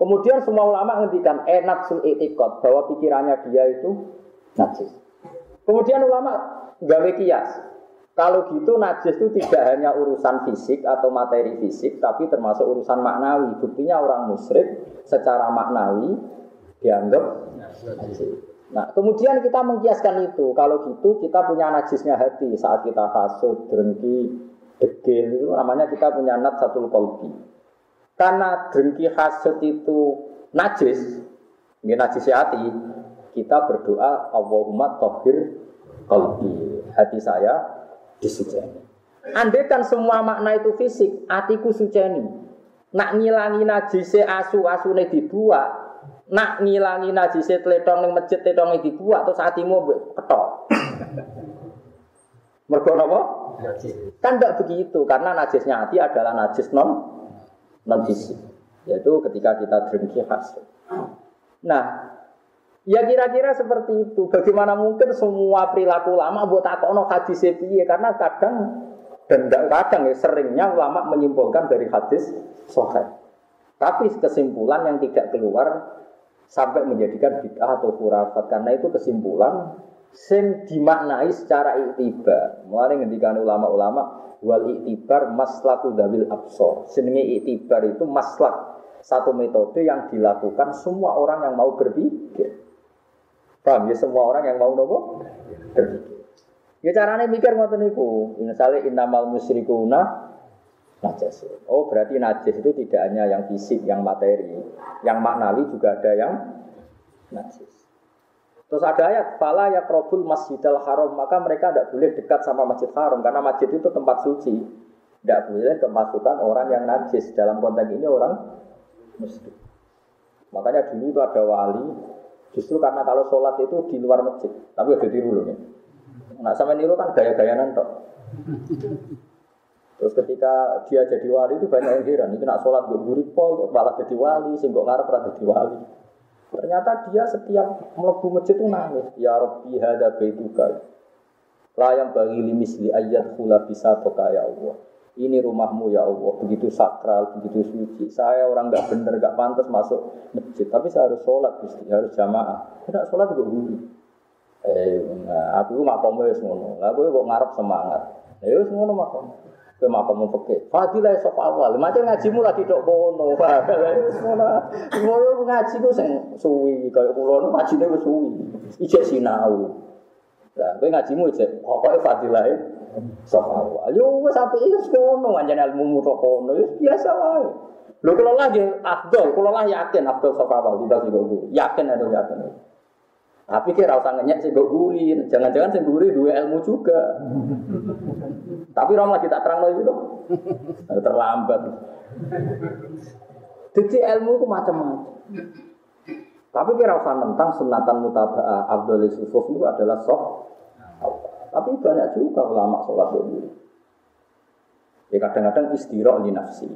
Kemudian semua ulama ngendikan enak sul itikot bahwa pikirannya dia itu najis. Kemudian ulama gawe kias. Kalau gitu najis itu tidak hanya urusan fisik atau materi fisik, tapi termasuk urusan maknawi. Buktinya orang musyrik secara maknawi dianggap najis. Nah, kemudian kita mengkiaskan itu. Kalau gitu kita punya najisnya hati saat kita hasut, dengki, degil itu namanya kita punya nat satu kolbi. Karena dengki hasut itu najis, ini najis hati, kita berdoa Allahumma tohir kolbi. Hati saya disuceni. Andai kan semua makna itu fisik, hatiku suceni. Nak ngilangi najise asu asune dibuat, nak ngilangi najise tletong ning masjid tletong dibuat terus hatimu ketok. Mergo napa? Kan tidak begitu karena najisnya hati adalah najis non non fisik. Yaitu ketika kita dengki hasil. Nah, ya kira-kira seperti itu. Bagaimana mungkin semua perilaku lama buat takono hadis piye karena kadang dan kadang ya seringnya ulama menyimpulkan dari hadis sahih. Tapi kesimpulan yang tidak keluar sampai menjadikan bid'ah atau khurafat karena itu kesimpulan sing dimaknai secara iktibar. Mulai ngendikan ulama-ulama wal iktibar maslaku dawil absor. Senenge iktibar itu maslak satu metode yang dilakukan semua orang yang mau berpikir. Paham ya semua orang yang mau nopo berpikir. Ya caranya mikir ngoten niku. Misalnya innamal musyrikuna najis. Oh berarti najis itu tidak hanya yang fisik, yang materi, yang maknawi juga ada yang najis. Terus ada ayat, fala krobul masjidil haram, maka mereka tidak boleh dekat sama masjid haram, karena masjid itu tempat suci. Tidak boleh kemasukan orang yang najis, dalam konteks ini orang muslim. Makanya dulu itu ada wali, justru karena kalau sholat itu di luar masjid, tapi udah tiru loh ya. Nah sama niru kan gaya-gaya nantok. Terus ketika dia jadi wali itu banyak yang heran. Ini nak sholat gue gurih pol, malah jadi wali, sehingga ngarep pernah jadi wali. Ternyata dia setiap melebu masjid itu nangis. Ya Rabbi hada baituka. Layam bagi limisli ayat hula bisa toka ya Allah. Ini rumahmu ya Allah, begitu sakral, begitu suci. Saya orang nggak bener, nggak pantas masuk masjid. Tapi saya harus sholat, Gusti, harus jamaah. Tidak sholat gue gurih. Eh, nah, aku makomnya ngono. Aku kok ngarep semangat. Ya ngono makom. Kowe makam fikih. Fadilah sop awal. Macam ngajimu lagi dok bono. Ngono ngaji ku sing suwi kaya kula nu ngajine wis suwi. Ijek sinau. Lah kowe ngajimu ijek pokoke fadilah sop awal. Yo wis apike wis kono anjane ilmu tok kono. Biasa wae. Lho kula lagi afdol, kula lah yakin afdol sop awal tidak sih Yakin ada yakin. Tapi kira usah ngenyek sih guri, jangan-jangan sih guri dua ilmu juga. Tapi orang lagi tak terang lagi tuh, terlambat. Jadi ilmu itu macam-macam. Tapi kira usah tentang sunatan mutaba'ah Abdul Yusuf itu adalah sok. Tapi banyak juga ulama sholat guri. Ya kadang-kadang istirahat di nafsi.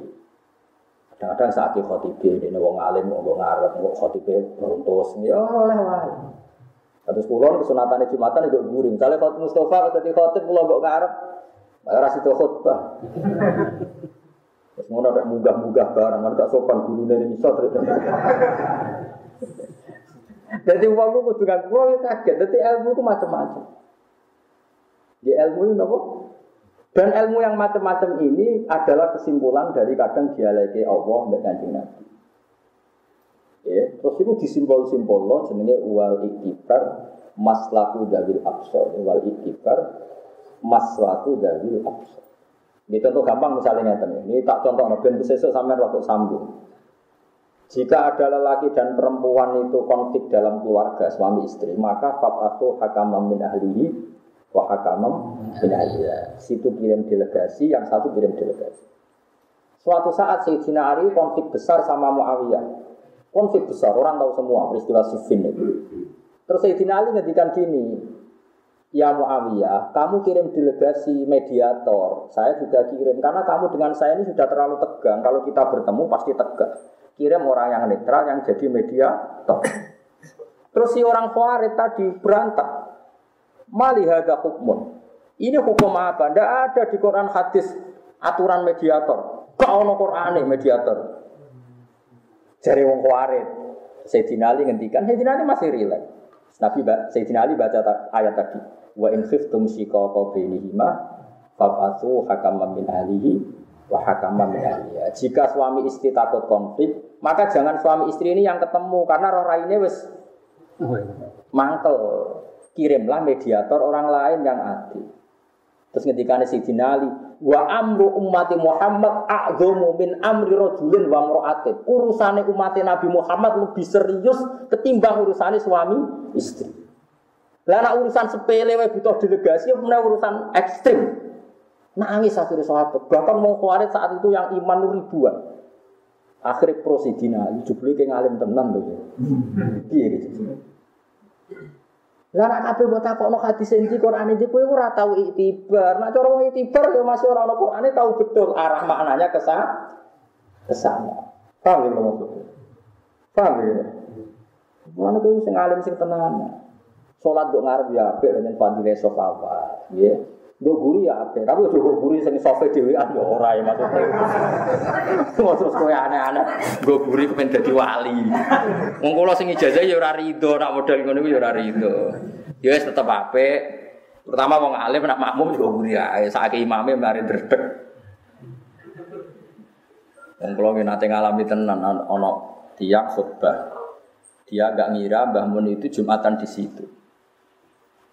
Kadang-kadang saat khotibah, ini wong alim, wong ngarep, wong khotibah beruntus, ya oleh wae. Terus kulon kesunatan Jumatan itu gurih. Misalnya kalau Mustafa pas tadi khotib pulau gak ngarep, ora itu khutbah. Terus ngono ada munggah-munggah barang, ada sopan guru dari misal terus. Jadi uangku kudu kan kulo ya kaget. Jadi ilmu itu macam-macam. Di ilmu itu apa? Dan ilmu yang macam-macam ini adalah kesimpulan dari kadang dialeki Allah dan kanjeng Nabi. Terus itu disimpul-simpul lo jenenge wal iktibar maslaku dawil absor. Wal iktibar maslaku dawil absor. Ini contoh gampang misalnya ngeten. Ini tak contoh ben besok sampai waktu sambung. Jika ada lelaki dan perempuan itu konflik dalam keluarga suami istri, maka fab'atu hakamam min ahlihi wa hakamam min ahliha. Situ kirim delegasi, yang satu kirim delegasi. Suatu saat Sayyidina Ali konflik besar sama Muawiyah. Konflik besar, orang tahu semua peristiwa Siffin itu. Terus Sayyidina Ali ngedikan gini, Ya Muawiyah, kamu kirim delegasi mediator, saya juga kirim. Karena kamu dengan saya ini sudah terlalu tegang, kalau kita bertemu pasti tegang. Kirim orang yang netral yang jadi mediator. Terus si orang Khawarij tadi berantak. Malihada hukmun. Ini hukum apa? Tidak ada di Quran hadis aturan mediator. Kau no Quran mediator. Jadi wong Khawarij. Sayyidina Ali ngendikan, Sayyidina Ali masih rileks. Nabi Sayyidina Ali baca ayat tadi. Wa in khiftum shiqaqa bainihima fab'atsu hakaman min ahlihi wa hakaman min ahliha. Jika suami istri takut konflik, maka jangan suami istri ini yang ketemu karena roh raine wis mangkel. Kirimlah mediator orang lain yang adil. Terus ketika Sayyidina Ali, wa amru ummati Muhammad a'dhamu min amri rajulin wa mar'atin. Urusane umat Nabi Muhammad lebih serius ketimbang urusane suami istri. Lah nak urusan sepele wae butuh delegasi apa urusan ekstrim. Nangis akhirnya sahabat. Bahkan mau kuarit saat itu yang iman ribuan. Akhirnya prosidina, jubli kayak ngalim tenang tuh. Iya gitu. Lah nak kabeh mbok takokno hadis iki Quran iki kowe ora tau itibar. Nak cara wong itibar ya masih ora ono Qurane tahu betul arah maknanya ke sana. Paham ya maksudnya? Paham ya? Mana kowe sing alim sing tenan. Salat kok ngarep ya apik dengan fadile sofawat, ya. Gue guri ya apik, tapi gue guri sing sofe dhewean ya ora ya maksudnya. Terus kowe aneh-aneh, gue guri kepen dadi wali. Wong kula sing ijazah ya ora rido, nak modal ngono ya ora rido. Ya wis tetep apik. Pertama wong alim nak makmum juga guri ae, sakake imame mari dredeg. Wong kula nate ngalami tenan ana tiang khutbah. Dia agak ngira Mbah itu Jumatan di situ.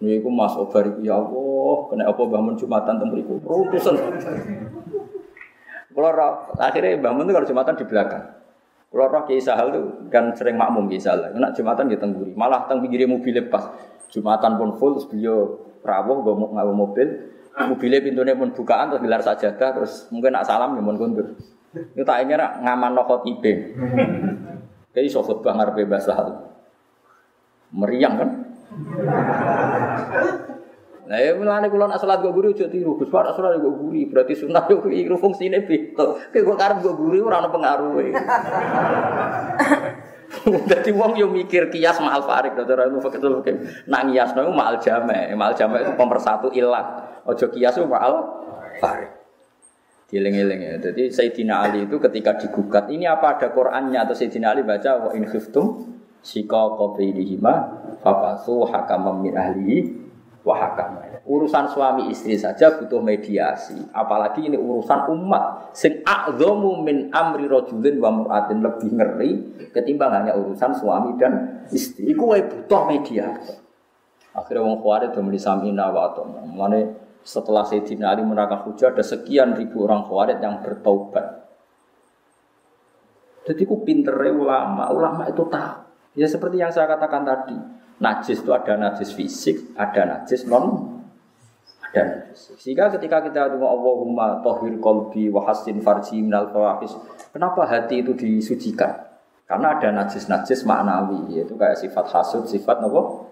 Ini aku mas obar ya Allah, kena apa bangun jumatan temuriku, rutusan. Kalau akhirnya bangun tuh kalau jumatan di belakang. Kalau roh kiai sahal tuh kan sering makmum kiai sahal. Nak jumatan dia tengguri, malah teng pinggir mobil lepas. Jumatan pun full, beliau rawuh gue mau mobil, mobilnya pintunya pun bukaan terus gelar saja terus mungkin nak salam ya mau kundur. Itu tak ingin ngaman nokot ibe. Kayak iso khutbah ngarepe bahasa Meriang kan? Nah, ya mulane kula nak salat go guru aja tiru. Gus Pak salat guru berarti sunah yo iku fungsine beda. Kayak gua karep go guru ora. Dadi wong yo mikir kias ma'al farik fakir fakir. Nak ngiasno ma'al jame. Ma'al jame itu pemersatu ilat. Ojo kias ma'al farik. Dieling-eling ya. Jadi Sayyidina Ali itu ketika digugat, ini apa ada Qur'annya atau Sayyidina Ali baca wa in khiftum sika qabilihima fabasu hakam min ahlihi wa hakam. Urusan suami istri saja butuh mediasi, apalagi ini urusan umat sing a'dhamu min amri rajulin wa mur'atin lebih ngeri ketimbang hanya urusan suami dan istri. Iku wae butuh mediasi. Akhirnya wong khawarij do muni samina wa Mane setelah Sayyidina Ali menerangkan hujah ada sekian ribu orang khawarij yang bertaubat. Jadi ku pintere ulama, ulama itu tahu. Ya seperti yang saya katakan tadi, najis itu ada najis fisik, ada najis non ada najis. Sehingga ketika kita doa Allahumma tohir kolbi wa hasin farji minal fawahis, kenapa hati itu disucikan? Karena ada najis-najis maknawi, yaitu kayak sifat hasud, sifat nopo.